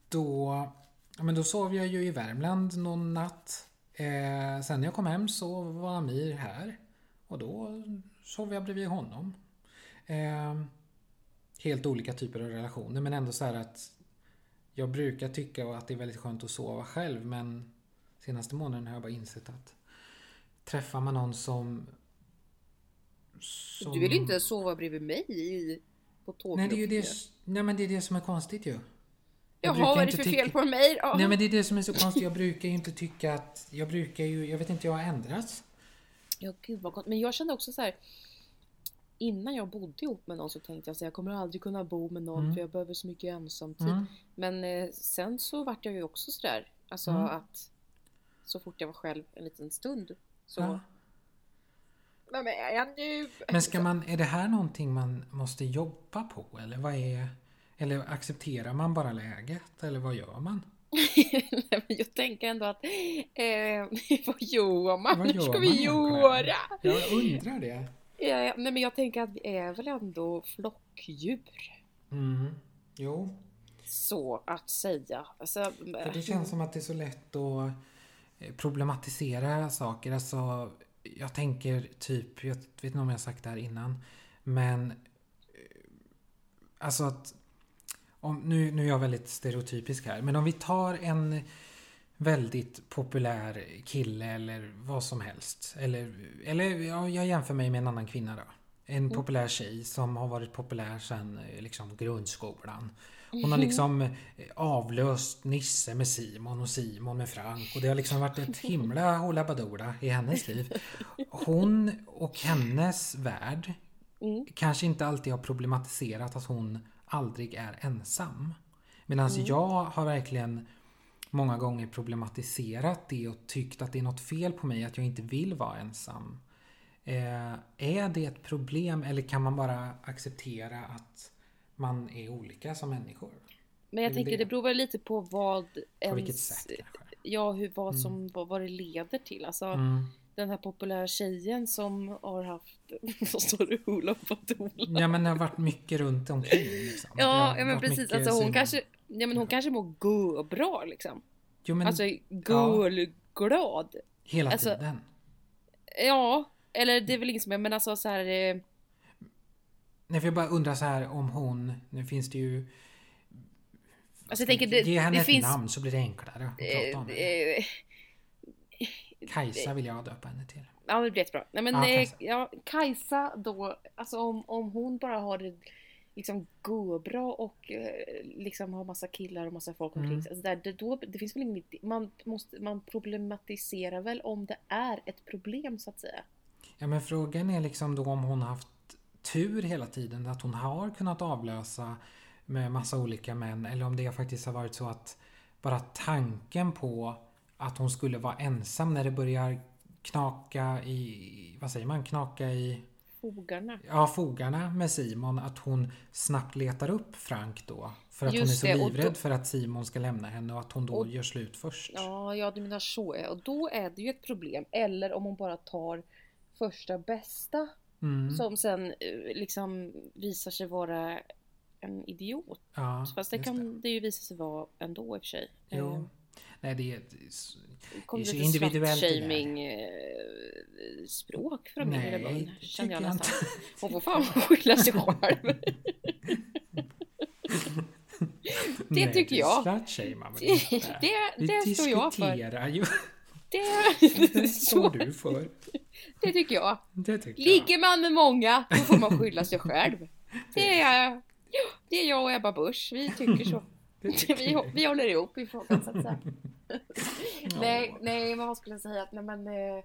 då, men då sov jag ju i Värmland någon natt. Eh, sen när jag kom hem så var Amir här. Och då sov jag bredvid honom. Eh, helt olika typer av relationer men ändå så här att jag brukar tycka att det är väldigt skönt att sova själv men senaste månaden har jag bara insett att träffar man någon som... som Du vill inte sova bredvid mig i, på tåget? Nej, det är ju det, nej men det är det som är konstigt ju. Jag Jaha, vad är det för tycka- fel på mig? Ja. Nej men det är det som är så konstigt. Jag brukar ju inte tycka att... Jag brukar ju... Jag vet inte, jag har ändrats. Ja, gud vad gott. Men jag kände också så här. Innan jag bodde ihop med någon så tänkte jag att jag kommer aldrig kunna bo med någon Mm. för jag behöver så mycket ensamtid. Mm. Men eh, sen så vart jag ju också sådär. Alltså Mm. att så fort jag var själv en liten stund så... Ja. Vem är jag nu? Men ska man... Är det här någonting man måste jobba på? Eller vad är... Eller accepterar man bara läget? Eller vad gör man? [laughs] Jag tänker ändå att... Eh, [laughs] vad gör man? Vad gör ska man vi göra? Jag undrar det. Ja, nej, men jag tänker att vi är väl ändå flockdjur. Mm. Jo. Så att säga. Alltså, För det känns som att det är så lätt att eh, problematisera saker. Alltså, jag tänker typ, jag vet inte om jag har sagt det här innan, men eh, alltså att om, nu, nu är jag väldigt stereotypisk här, men om vi tar en väldigt populär kille eller vad som helst. Eller, eller ja, jag jämför mig med en annan kvinna då. En populär tjej som har varit populär sedan eh, liksom, grundskolan. Hon har liksom eh, avlöst Nisse med Simon och Simon med Frank och det har liksom varit ett himla hoola i hennes liv. Hon och hennes värld kanske inte alltid har problematiserat att hon aldrig är ensam. Medan jag har verkligen många gånger problematiserat det och tyckt att det är något fel på mig att jag inte vill vara ensam. Eh, är det ett problem eller kan man bara acceptera att man är olika som människor? Men jag Det tänker det. det beror väl lite på vad På vilket ens, sätt kanske? ja, hur, vad, som, vad, vad det leder till. Alltså Mm. den här populära tjejen som har haft, [laughs] vad står det, hula badoola? Ja men det har varit mycket runt omkring. Liksom. Ja, ja men precis. Alltså hon kanske, ja men hon kanske mår gå bra liksom. Jo men Alltså gullglad. hela alltså- tiden. Ja, eller det är väl ingen som är, men alltså så här. Eh, Nej för jag bara undrar så här om hon, nu finns det ju... Alltså jag tänker det, Ge henne det ett finns... namn så blir det enklare att prata om henne. eh, Kajsa vill jag döpa henne till. Ja det blir jättebra. Nej men Ja, ja, Kajsa. ja, Kajsa då, alltså om, om hon bara har det liksom gå bra och eh, liksom har massa killar och massa folk omkring Mm. sig. Alltså där, det, då, det finns väl inget, man, måste, man problematiserar väl om det är ett problem så att säga. Ja men frågan är liksom då om hon har haft tur hela tiden. Att hon har kunnat avlösa med massa olika män. Eller om det faktiskt har varit så att bara tanken på att hon skulle vara ensam när det börjar knaka i, vad säger man, knaka i Fogarna. ja, fogarna med Simon. Att hon snabbt letar upp Frank då. För att Just hon är det, så då- livrädd för att Simon ska lämna henne och att hon då Och- gör slut först. Ja, ja du menar så. Och då är det ju ett problem. Eller om hon bara tar första bästa Mm, som sen eh, liksom visar sig vara en idiot. ja, Fast det kan det. ju visa sig vara ändå i och för sig. Eh, Jo. Nej, det är... Det Det är så individuellt det slutshaming eh, språk från min lilla mun. Tycker jag nästan. inte. Hon får fan skylla sig själv. [laughs] Det Nej, tycker jag. Det Det, det, det står jag för. ju. Det, står [laughs] [laughs] du för. det tycker jag. Det tycker Ligger man med många, då får man skylla sig [laughs] själv. Det är, det är jag och Ebba Busch. Vi tycker så. Tycker Vi, vi. vi håller ihop i frågan så att säga. Nej, nej, men vad skulle jag säga? Nej, men, eh,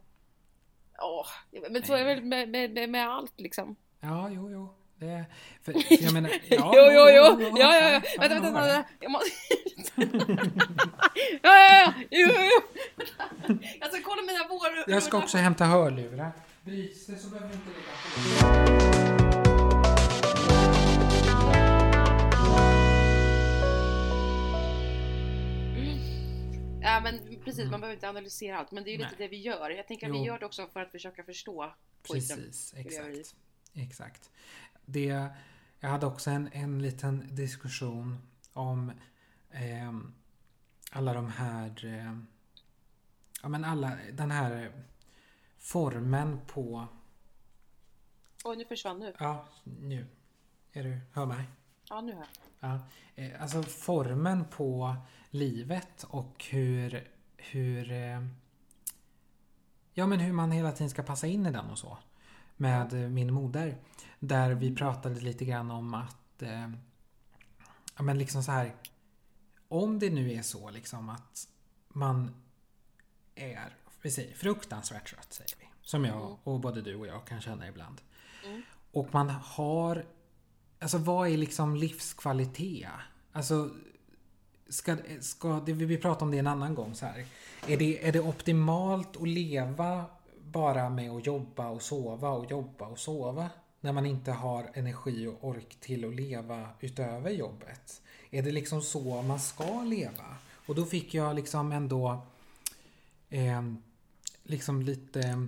åh, men så är det väl med, med, med, med allt liksom. Ja, jo, jo. Det, för, för [laughs] jag menar, ja, jo, jo, jo, ja, ja, ja, vänta, vänta, vänta, jag måste... [laughs] ja, ja, ja, jo, jo, jo. Jag ska kolla mina vår... Jag ska också hämta hörlurar. Bryts det så behöver du inte lägga på. Ja, men precis, man behöver inte analysera allt, men det är ju lite Mm. Nej. det vi gör. Jag tänker att vi Jo. gör det också för att försöka förstå skiten. Precis, vi exakt. Exakt. Det, jag hade också en, en liten diskussion om ehm, alla de här... Eh, ja men alla, den här formen på... Oj, nu försvann du. Ja, nu. Är du, hör mig? Ja, nu hör jag. Ja, eh, alltså formen på livet och hur, hur, eh, ja men hur man hela tiden ska passa in i den och så. Med eh, min moder. Där vi pratade lite grann om att, eh, ja men liksom så här. Om det nu är så liksom att man är, vi säger fruktansvärt trött säger vi. Som jag och både du och jag kan känna ibland. Mm. Och man har Alltså vad är liksom livskvalitet? Alltså ska, ska det, vi pratar om det en annan gång så här. Är det, är det optimalt att leva bara med att jobba och sova och jobba och sova? När man inte har energi och ork till att leva utöver jobbet. Är det liksom så man ska leva? Och då fick jag liksom ändå eh, liksom lite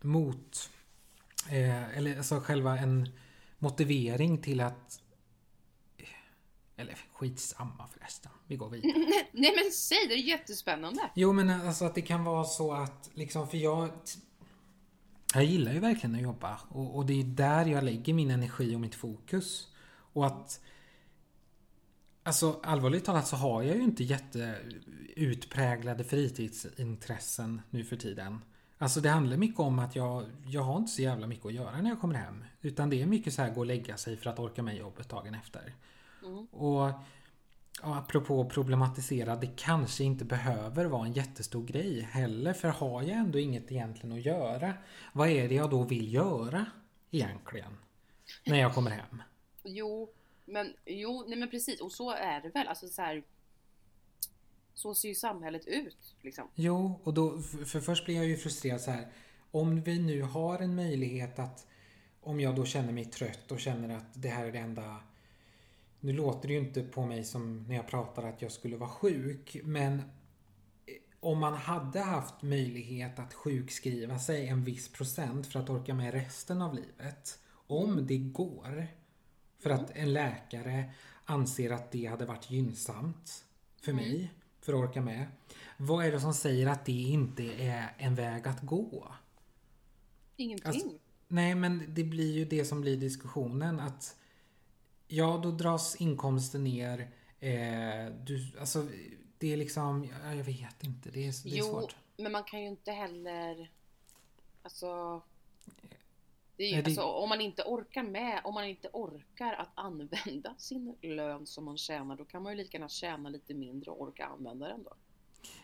mot eh, eller alltså själva en motivering till att eller skitsamma förresten. Vi går vidare. [laughs] Nej men säg det, är jättespännande. Jo men alltså att det kan vara så att liksom för jag Jag gillar ju verkligen att jobba och, och det är där jag lägger min energi och mitt fokus. Och att Alltså allvarligt talat så har jag ju inte jätteutpräglade fritidsintressen nu för tiden. Alltså det handlar mycket om att jag, jag har inte så jävla mycket att göra när jag kommer hem. Utan det är mycket så här gå och lägga sig för att orka med jobbet dagen efter. Mm. Och ja, apropå problematisera, det kanske inte behöver vara en jättestor grej heller. För har jag ändå inget egentligen att göra. Vad är det jag då vill göra egentligen? När jag kommer hem. Jo, men, jo, nej men precis. Och så är det väl. Alltså så här, Så ser ju samhället ut. Liksom. Jo, och då, för för först blir jag ju frustrerad så här. Om vi nu har en möjlighet att om jag då känner mig trött och känner att det här är det enda nu låter det ju inte på mig som när jag pratar att jag skulle vara sjuk, men om man hade haft möjlighet att sjukskriva sig en viss procent för att orka med resten av livet. Om det går. För att en läkare anser att det hade varit gynnsamt för mig. För att orka med. Vad är det som säger att det inte är en väg att gå? Ingenting. Alltså, Nej, men det blir ju det som blir diskussionen att Ja, då dras inkomsten ner. Eh, du, alltså, det är liksom, ja, jag vet inte, det är, det är jo, svårt. men man kan ju inte heller... Alltså... Det är ju, Nej, det- alltså, om man inte orkar med, om man inte orkar att använda sin lön som man tjänar, då kan man ju lika gärna tjäna lite mindre och orka använda den då.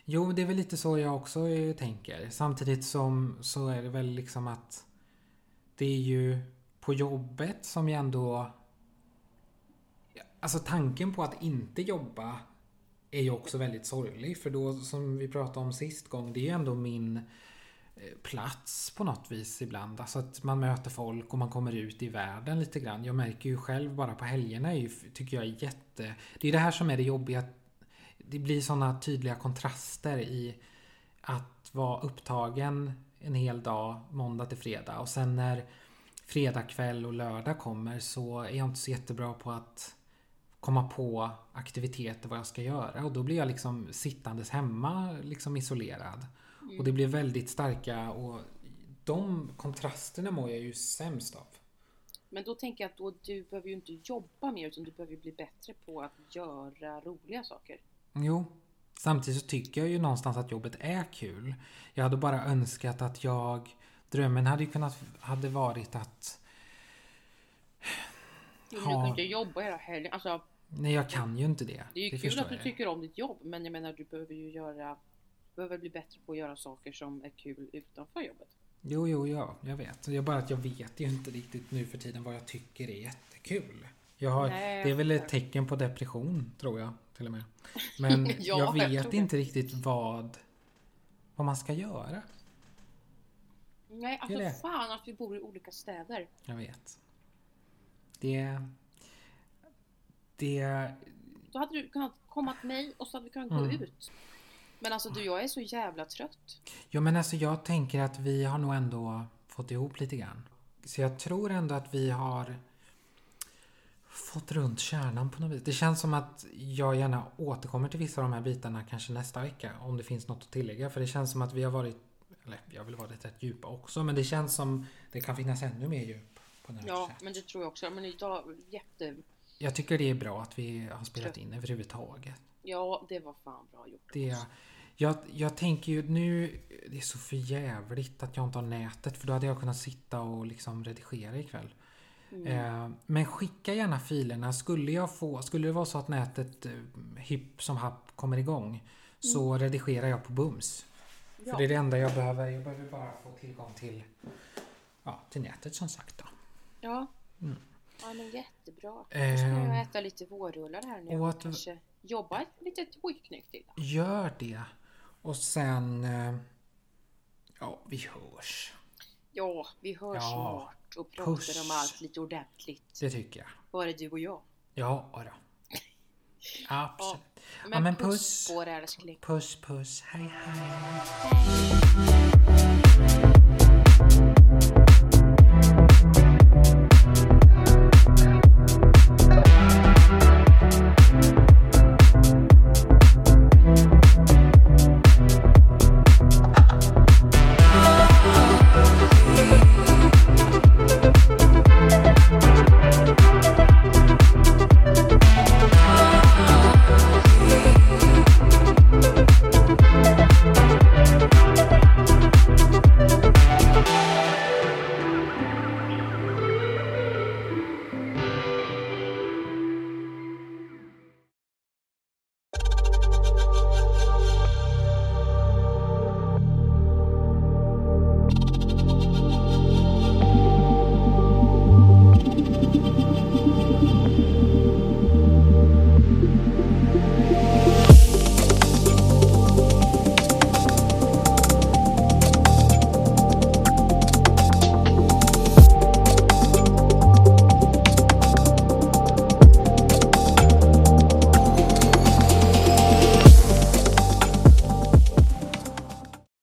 Jo, det är väl lite så jag också eh, tänker. Samtidigt som så är det väl liksom att det är ju på jobbet som jag ändå... Alltså tanken på att inte jobba är ju också väldigt sorglig. För då, som vi pratade om sist gång, det är ju ändå min eh, plats på något vis ibland. Alltså att man möter folk och man kommer ut i världen lite grann. Jag märker ju själv bara på helgerna är ju, tycker jag är jätte... Det är det här som är det jobbiga. Det blir sådana tydliga kontraster i att vara upptagen en hel dag, måndag till fredag. Och sen när fredag kväll och lördag kommer så är jag inte så jättebra på att komma på aktiviteter vad jag ska göra. Och då blir jag liksom sittandes hemma, liksom isolerad. Och det blir väldigt starka och de kontrasterna mår jag ju sämst av. Men då tänker jag att då, du behöver ju inte jobba mer utan du behöver bli bättre på att göra roliga saker. Jo. Samtidigt så tycker jag ju någonstans att jobbet är kul. Jag hade bara önskat att jag... Drömmen hade ju kunnat... Hade varit att... Jo, men. Du kan inte jobba hela helgen. Alltså, Nej, jag kan ju inte det. det är ju kul förstår att du jag. tycker om ditt jobb men jag menar du behöver ju göra du behöver bli bättre på att göra saker som är kul utanför jobbet. Jo, jo, ja, jag vet. Jag bara att jag vet ju inte riktigt nu för tiden vad jag tycker är jättekul. Jag har, Nej, det är väl jag ett tecken på depression, tror jag. Till och med. [laughs] Men Ja, jag jag vet det. inte riktigt vad, vad man ska göra. Nej, alltså det. fan att vi bor i olika städer. Jag vet. Det... Det... Då hade du kunnat komma till mig och så hade vi kunnat Mm. gå ut. Men alltså du, jag är så jävla trött. Jo men alltså jag tänker att vi har nog ändå fått ihop lite grann. Så jag tror ändå att vi har fått runt kärnan på något vis. Det känns som att jag gärna återkommer till vissa av de här bitarna kanske nästa vecka. Om det finns något att tillägga. För det känns som att vi har varit, eller vi har väl varit rätt djupa också. Men det känns som det kan finnas ännu mer djup på den här Ja, chatten. men det tror jag också. Men idag, jätte... Jag tycker det är bra att vi har spelat in överhuvudtaget. Ja, det var fan bra gjort. Det, jag, jag tänker ju nu, det är så förjävligt att jag inte har nätet för då hade jag kunnat sitta och liksom redigera ikväll. Mm. Eh, men skicka gärna filerna. Skulle jag få, skulle det vara så att nätet eh, hipp som happ kommer igång så redigerar jag på bums. Mm. Ja. För det är det enda jag behöver. Jag behöver bara få tillgång till, ja, till nätet som sagt. Då. Ja. Mm. Ja men jättebra. Då ska Ehm, jag äta lite vårrullar här nu och att- kanske jobba ett litet skitknyck till. Gör det. Och sen, eh, ja, vi hörs. Ja, vi hörs Ja. snart och pratar Puss. om allt lite ordentligt. Det tycker jag. Bara du och jag. Ja, då. [laughs] Absolut. Men, Ja, men puss, puss. på er älskling. Puss, puss. Hej, hej. Hej.